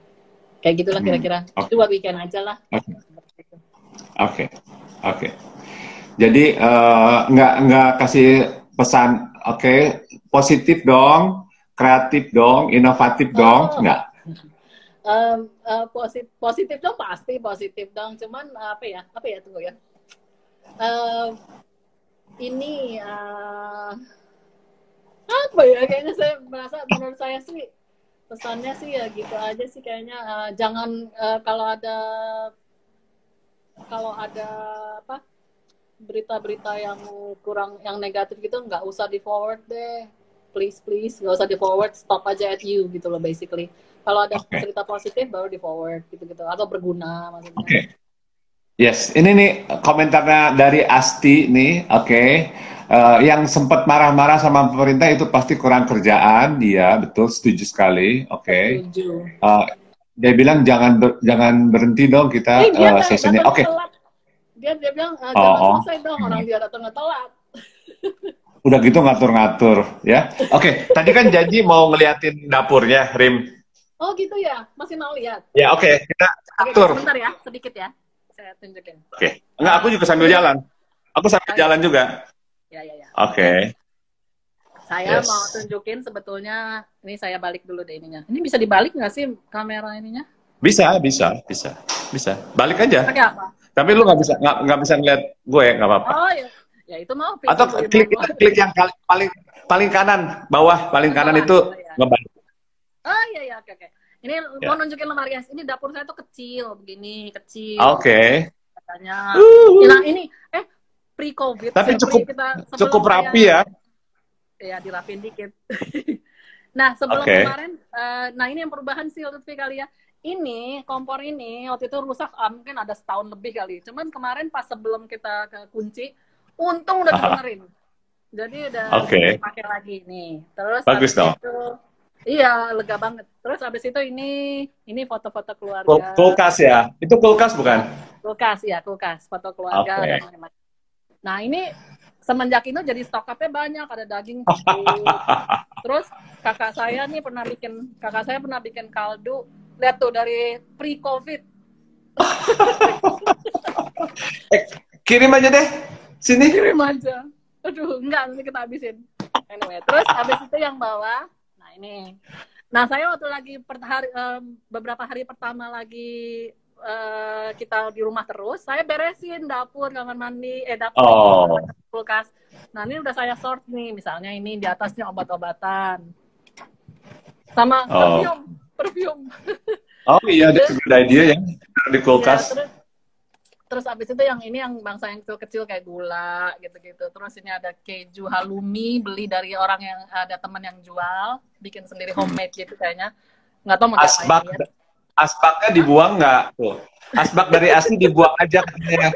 Speaker 2: kayak gitulah
Speaker 1: Hmm,
Speaker 2: kira-kira
Speaker 1: oke.
Speaker 2: itu buat weekend aja lah
Speaker 1: Oke.
Speaker 2: Seperti itu.
Speaker 1: Oke, oke. Jadi eh, nggak nggak kasih pesan, oke, positif dong, kreatif dong, inovatif dong,
Speaker 2: Oh.
Speaker 1: nggak?
Speaker 2: Em, eh, positif positif dong pasti positif dong cuman apa ya apa ya tunggu ya Em, ini eh, apa ya kayaknya saya merasa menurut saya sih pesannya sih ya gitu aja sih kayaknya eh, jangan eh, kalau ada kalau ada apa berita-berita yang kurang yang negatif gitu nggak usah di forward deh please please nggak usah di forward stop aja at you gitu loh basically kalau ada
Speaker 1: Oke.
Speaker 2: cerita positif baru di forward gitu gitu atau berguna maksudnya
Speaker 1: Oke. Yes, ini nih komentarnya dari Asti nih, oke. Eh, yang sempat marah-marah sama pemerintah itu pasti kurang kerjaan, dia betul, setuju sekali, oke.
Speaker 2: Setuju.
Speaker 1: Eh, dia bilang jangan ber- jangan berhenti dong kita
Speaker 2: Eh, dia
Speaker 1: eh, sesinya. Oke,
Speaker 2: telat. Dia dia bilang "Ah,
Speaker 1: Oh,
Speaker 2: jangan
Speaker 1: oh.
Speaker 2: selesai dong orang dia datang telat.
Speaker 1: udah gitu ngatur-ngatur ya. Oke, tadi kan janji mau ngeliatin dapurnya, Rim.
Speaker 2: Oh gitu ya, masih mau lihat.
Speaker 1: Ya oke, kita
Speaker 2: Oke,
Speaker 1: atur.
Speaker 2: sebentar ya, sedikit ya. Saya tunjukin.
Speaker 1: Oke, enggak aku juga sambil jalan. Aku sambil jalan juga.
Speaker 2: Ya, ya, ya.
Speaker 1: Oke.
Speaker 2: Saya
Speaker 1: Yes.
Speaker 2: mau tunjukin sebetulnya, ini saya balik dulu deh ininya. Ini bisa dibalik nggak sih kamera ininya?
Speaker 1: Bisa, bisa, bisa, bisa. Balik aja.
Speaker 2: Pakai apa?
Speaker 1: Tapi lu nggak bisa nggak bisa ngeliat gue, nggak apa-apa.
Speaker 2: Oh ya, ya itu mau
Speaker 1: Atau klik klik yang paling paling paling kanan bawah paling kanan
Speaker 2: Bawah,
Speaker 1: itu
Speaker 2: oh ya.
Speaker 1: ngebalik.
Speaker 2: Oh iya iya oke oke. Ini
Speaker 1: Ya.
Speaker 2: mau nunjukin lemari guys. Ini dapur saya tuh kecil begini, kecil.
Speaker 1: Oke.
Speaker 2: Katanya.
Speaker 1: Uh.
Speaker 2: Nah ini eh pre-covid.
Speaker 1: Tapi
Speaker 2: sebelum
Speaker 1: cukup-
Speaker 2: kita,
Speaker 1: Cukup
Speaker 2: saya-
Speaker 1: rapi ya.
Speaker 2: Ya dirapin dikit. nah sebelum
Speaker 1: Oke.
Speaker 2: kemarin, eh, nah ini yang perubahan sih Lutfi kali ya. Ini kompor ini waktu itu rusak ah, mungkin ada setahun lebih kali. Cuman kemarin pas sebelum kita ke kunci, untung udah
Speaker 1: Aha.
Speaker 2: dibenerin. Jadi udah
Speaker 1: Oke.
Speaker 2: pakai lagi nih. Terus
Speaker 1: Bagus dong.
Speaker 2: itu, iya lega banget. Terus habis itu ini ini foto-foto
Speaker 1: Kul-
Speaker 2: keluarga.
Speaker 1: Kulkas ya. Itu kulkas bukan?
Speaker 2: Kulkas ya, kulkas, foto keluarga dan lain-lain. Nah, ini semenjak itu jadi stok up banyak, ada daging. Terus kakak saya nih pernah bikin kakak saya pernah bikin kaldu. Lihat tuh dari pre-covid.
Speaker 1: Eh, kirim aja deh. Sini.
Speaker 2: Kirim aja. Aduh, enggak nanti kita habisin. Anyway, terus habis itu yang bawah. Nah, ini. Nah, saya waktu lagi per hari, em, beberapa hari pertama lagi eh, kita di rumah terus, saya beresin dapur, kamar mandi, eh dapur,
Speaker 1: Oh.
Speaker 2: kulkas. Nah, ini udah saya sort nih. Misalnya ini di atasnya obat-obatan. Sama
Speaker 1: Oh.
Speaker 2: perfume, perfume.
Speaker 1: Oh iya, that's a good idea ya. Di
Speaker 2: Ya,
Speaker 1: kulkas.
Speaker 2: terus terus abis itu yang ini yang bangsa yang kecil-kecil kayak gula gitu-gitu. Terus ini ada keju halloumi beli dari orang yang ada teman yang jual, bikin sendiri homemade gitu kayaknya. Nggak tahu mau
Speaker 1: Asbak
Speaker 2: ya.
Speaker 1: asbaknya dibuang nggak tuh? Asbak dari asli dibuang aja katanya.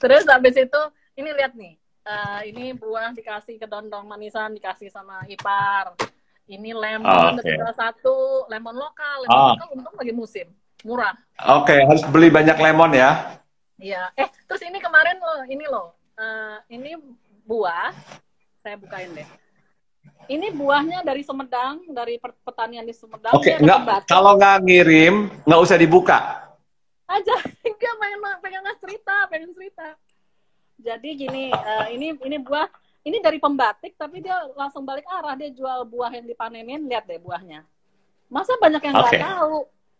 Speaker 2: Terus abis itu ini lihat nih. eh, ini buah dikasih ke dondong manisan dikasih sama ipar. Ini lemon
Speaker 1: Oh, oke.
Speaker 2: tinggal satu, lemon lokal. Lemon
Speaker 1: Ah.
Speaker 2: lokal untung lagi musim, murah.
Speaker 1: Oke, harus beli banyak lemon ya.
Speaker 2: Iya. Eh, terus ini kemarin loh, ini loh. eh, ini buah. Saya bukain deh. Ini buahnya dari Sumedang, dari per- pertanian di Sumedang.
Speaker 1: Oke,
Speaker 2: pembatik.
Speaker 1: kalau nggak ngirim nggak usah dibuka.
Speaker 2: aja enggak pengen pengen cerita, pengen cerita. Jadi gini, eh, ini ini buah ini dari pembatik tapi dia langsung balik arah dia jual buah yang dipanenin, lihat deh buahnya. Masa banyak yang nggak
Speaker 1: Oke.
Speaker 2: tahu?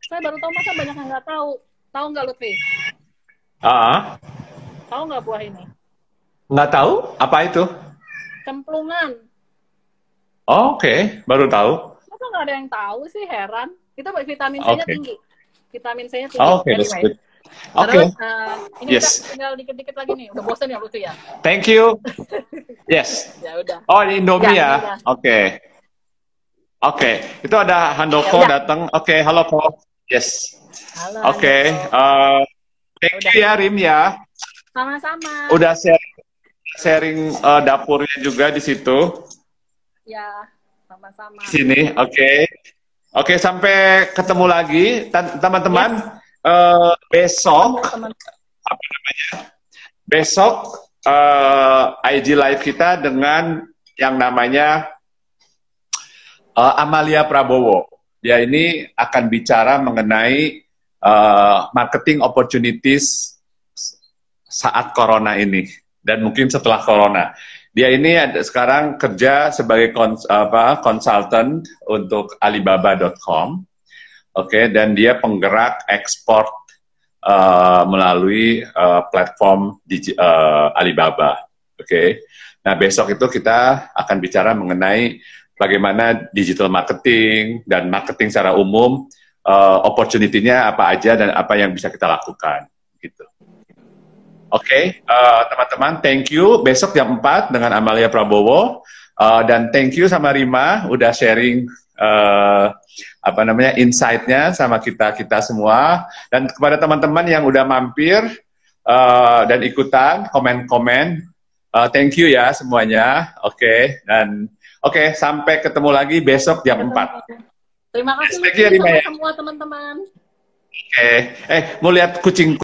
Speaker 2: Saya baru tahu masa banyak yang nggak tahu. Tahu nggak Lutfi?
Speaker 1: Ah,
Speaker 2: Tahu nggak buah ini?
Speaker 1: nggak tahu apa itu?
Speaker 2: Cemplungan.
Speaker 1: Oh, Oke, baru tahu.
Speaker 2: Masa nggak ada yang tahu sih, heran. Itu vitamin C-nya
Speaker 1: Oke.
Speaker 2: tinggi. Vitamin C-nya tinggi.
Speaker 1: Oh, Oke, that's
Speaker 2: Anyway.
Speaker 1: Oke,
Speaker 2: Terus, eh, ini
Speaker 1: Yes.
Speaker 2: udah tinggal dikit-dikit lagi nih. Udah bosan ya Lutfi ya?
Speaker 1: thank you. Yes.
Speaker 2: Ya udah.
Speaker 1: Oh, ini Indomie
Speaker 2: Ya,
Speaker 1: ya. Oke. Oke, itu ada Handoko
Speaker 2: Ya
Speaker 1: datang. Oke, halo Ko. Yes.
Speaker 2: Halo.
Speaker 1: Oke,
Speaker 2: Ando.
Speaker 1: eh, thank you ya Rim ya.
Speaker 2: Sama-sama.
Speaker 1: Udah sharing, sharing eh, dapurnya juga di situ.
Speaker 2: Ya, sama-sama.
Speaker 1: Di sini, oke. Oke, sampai ketemu lagi teman-teman. Eh, besok
Speaker 2: Teman
Speaker 1: besok eh, IG live kita dengan yang namanya eh, Amalia Prabowo. Dia ini akan bicara mengenai eh, marketing opportunities saat corona ini dan mungkin setelah corona. Dia ini ada, sekarang kerja sebagai kons, apa, konsultan untuk Alibaba.com. Oke, dan dia penggerak ekspor uh, melalui uh, platform digi- uh, Alibaba. Oke. Nah, besok itu kita akan bicara mengenai bagaimana digital marketing dan marketing secara umum uh, opportunity-nya apa aja dan apa yang bisa kita lakukan gitu. Oke, uh, teman-teman, thank you. Besok jam 4 dengan Amalia Prabowo. Uh, dan thank you sama Rima udah sharing uh, apa namanya insight-nya sama kita kita semua dan kepada teman-teman yang udah mampir uh, dan ikutan komen-komen uh, thank you ya semuanya oke dan oke sampai ketemu lagi besok jam 4 oke
Speaker 2: Terima kasih
Speaker 1: Thank you,
Speaker 2: Lutfi
Speaker 1: Rima,
Speaker 2: sama
Speaker 1: ya.
Speaker 2: semua teman-teman.
Speaker 1: eh mau lihat kucing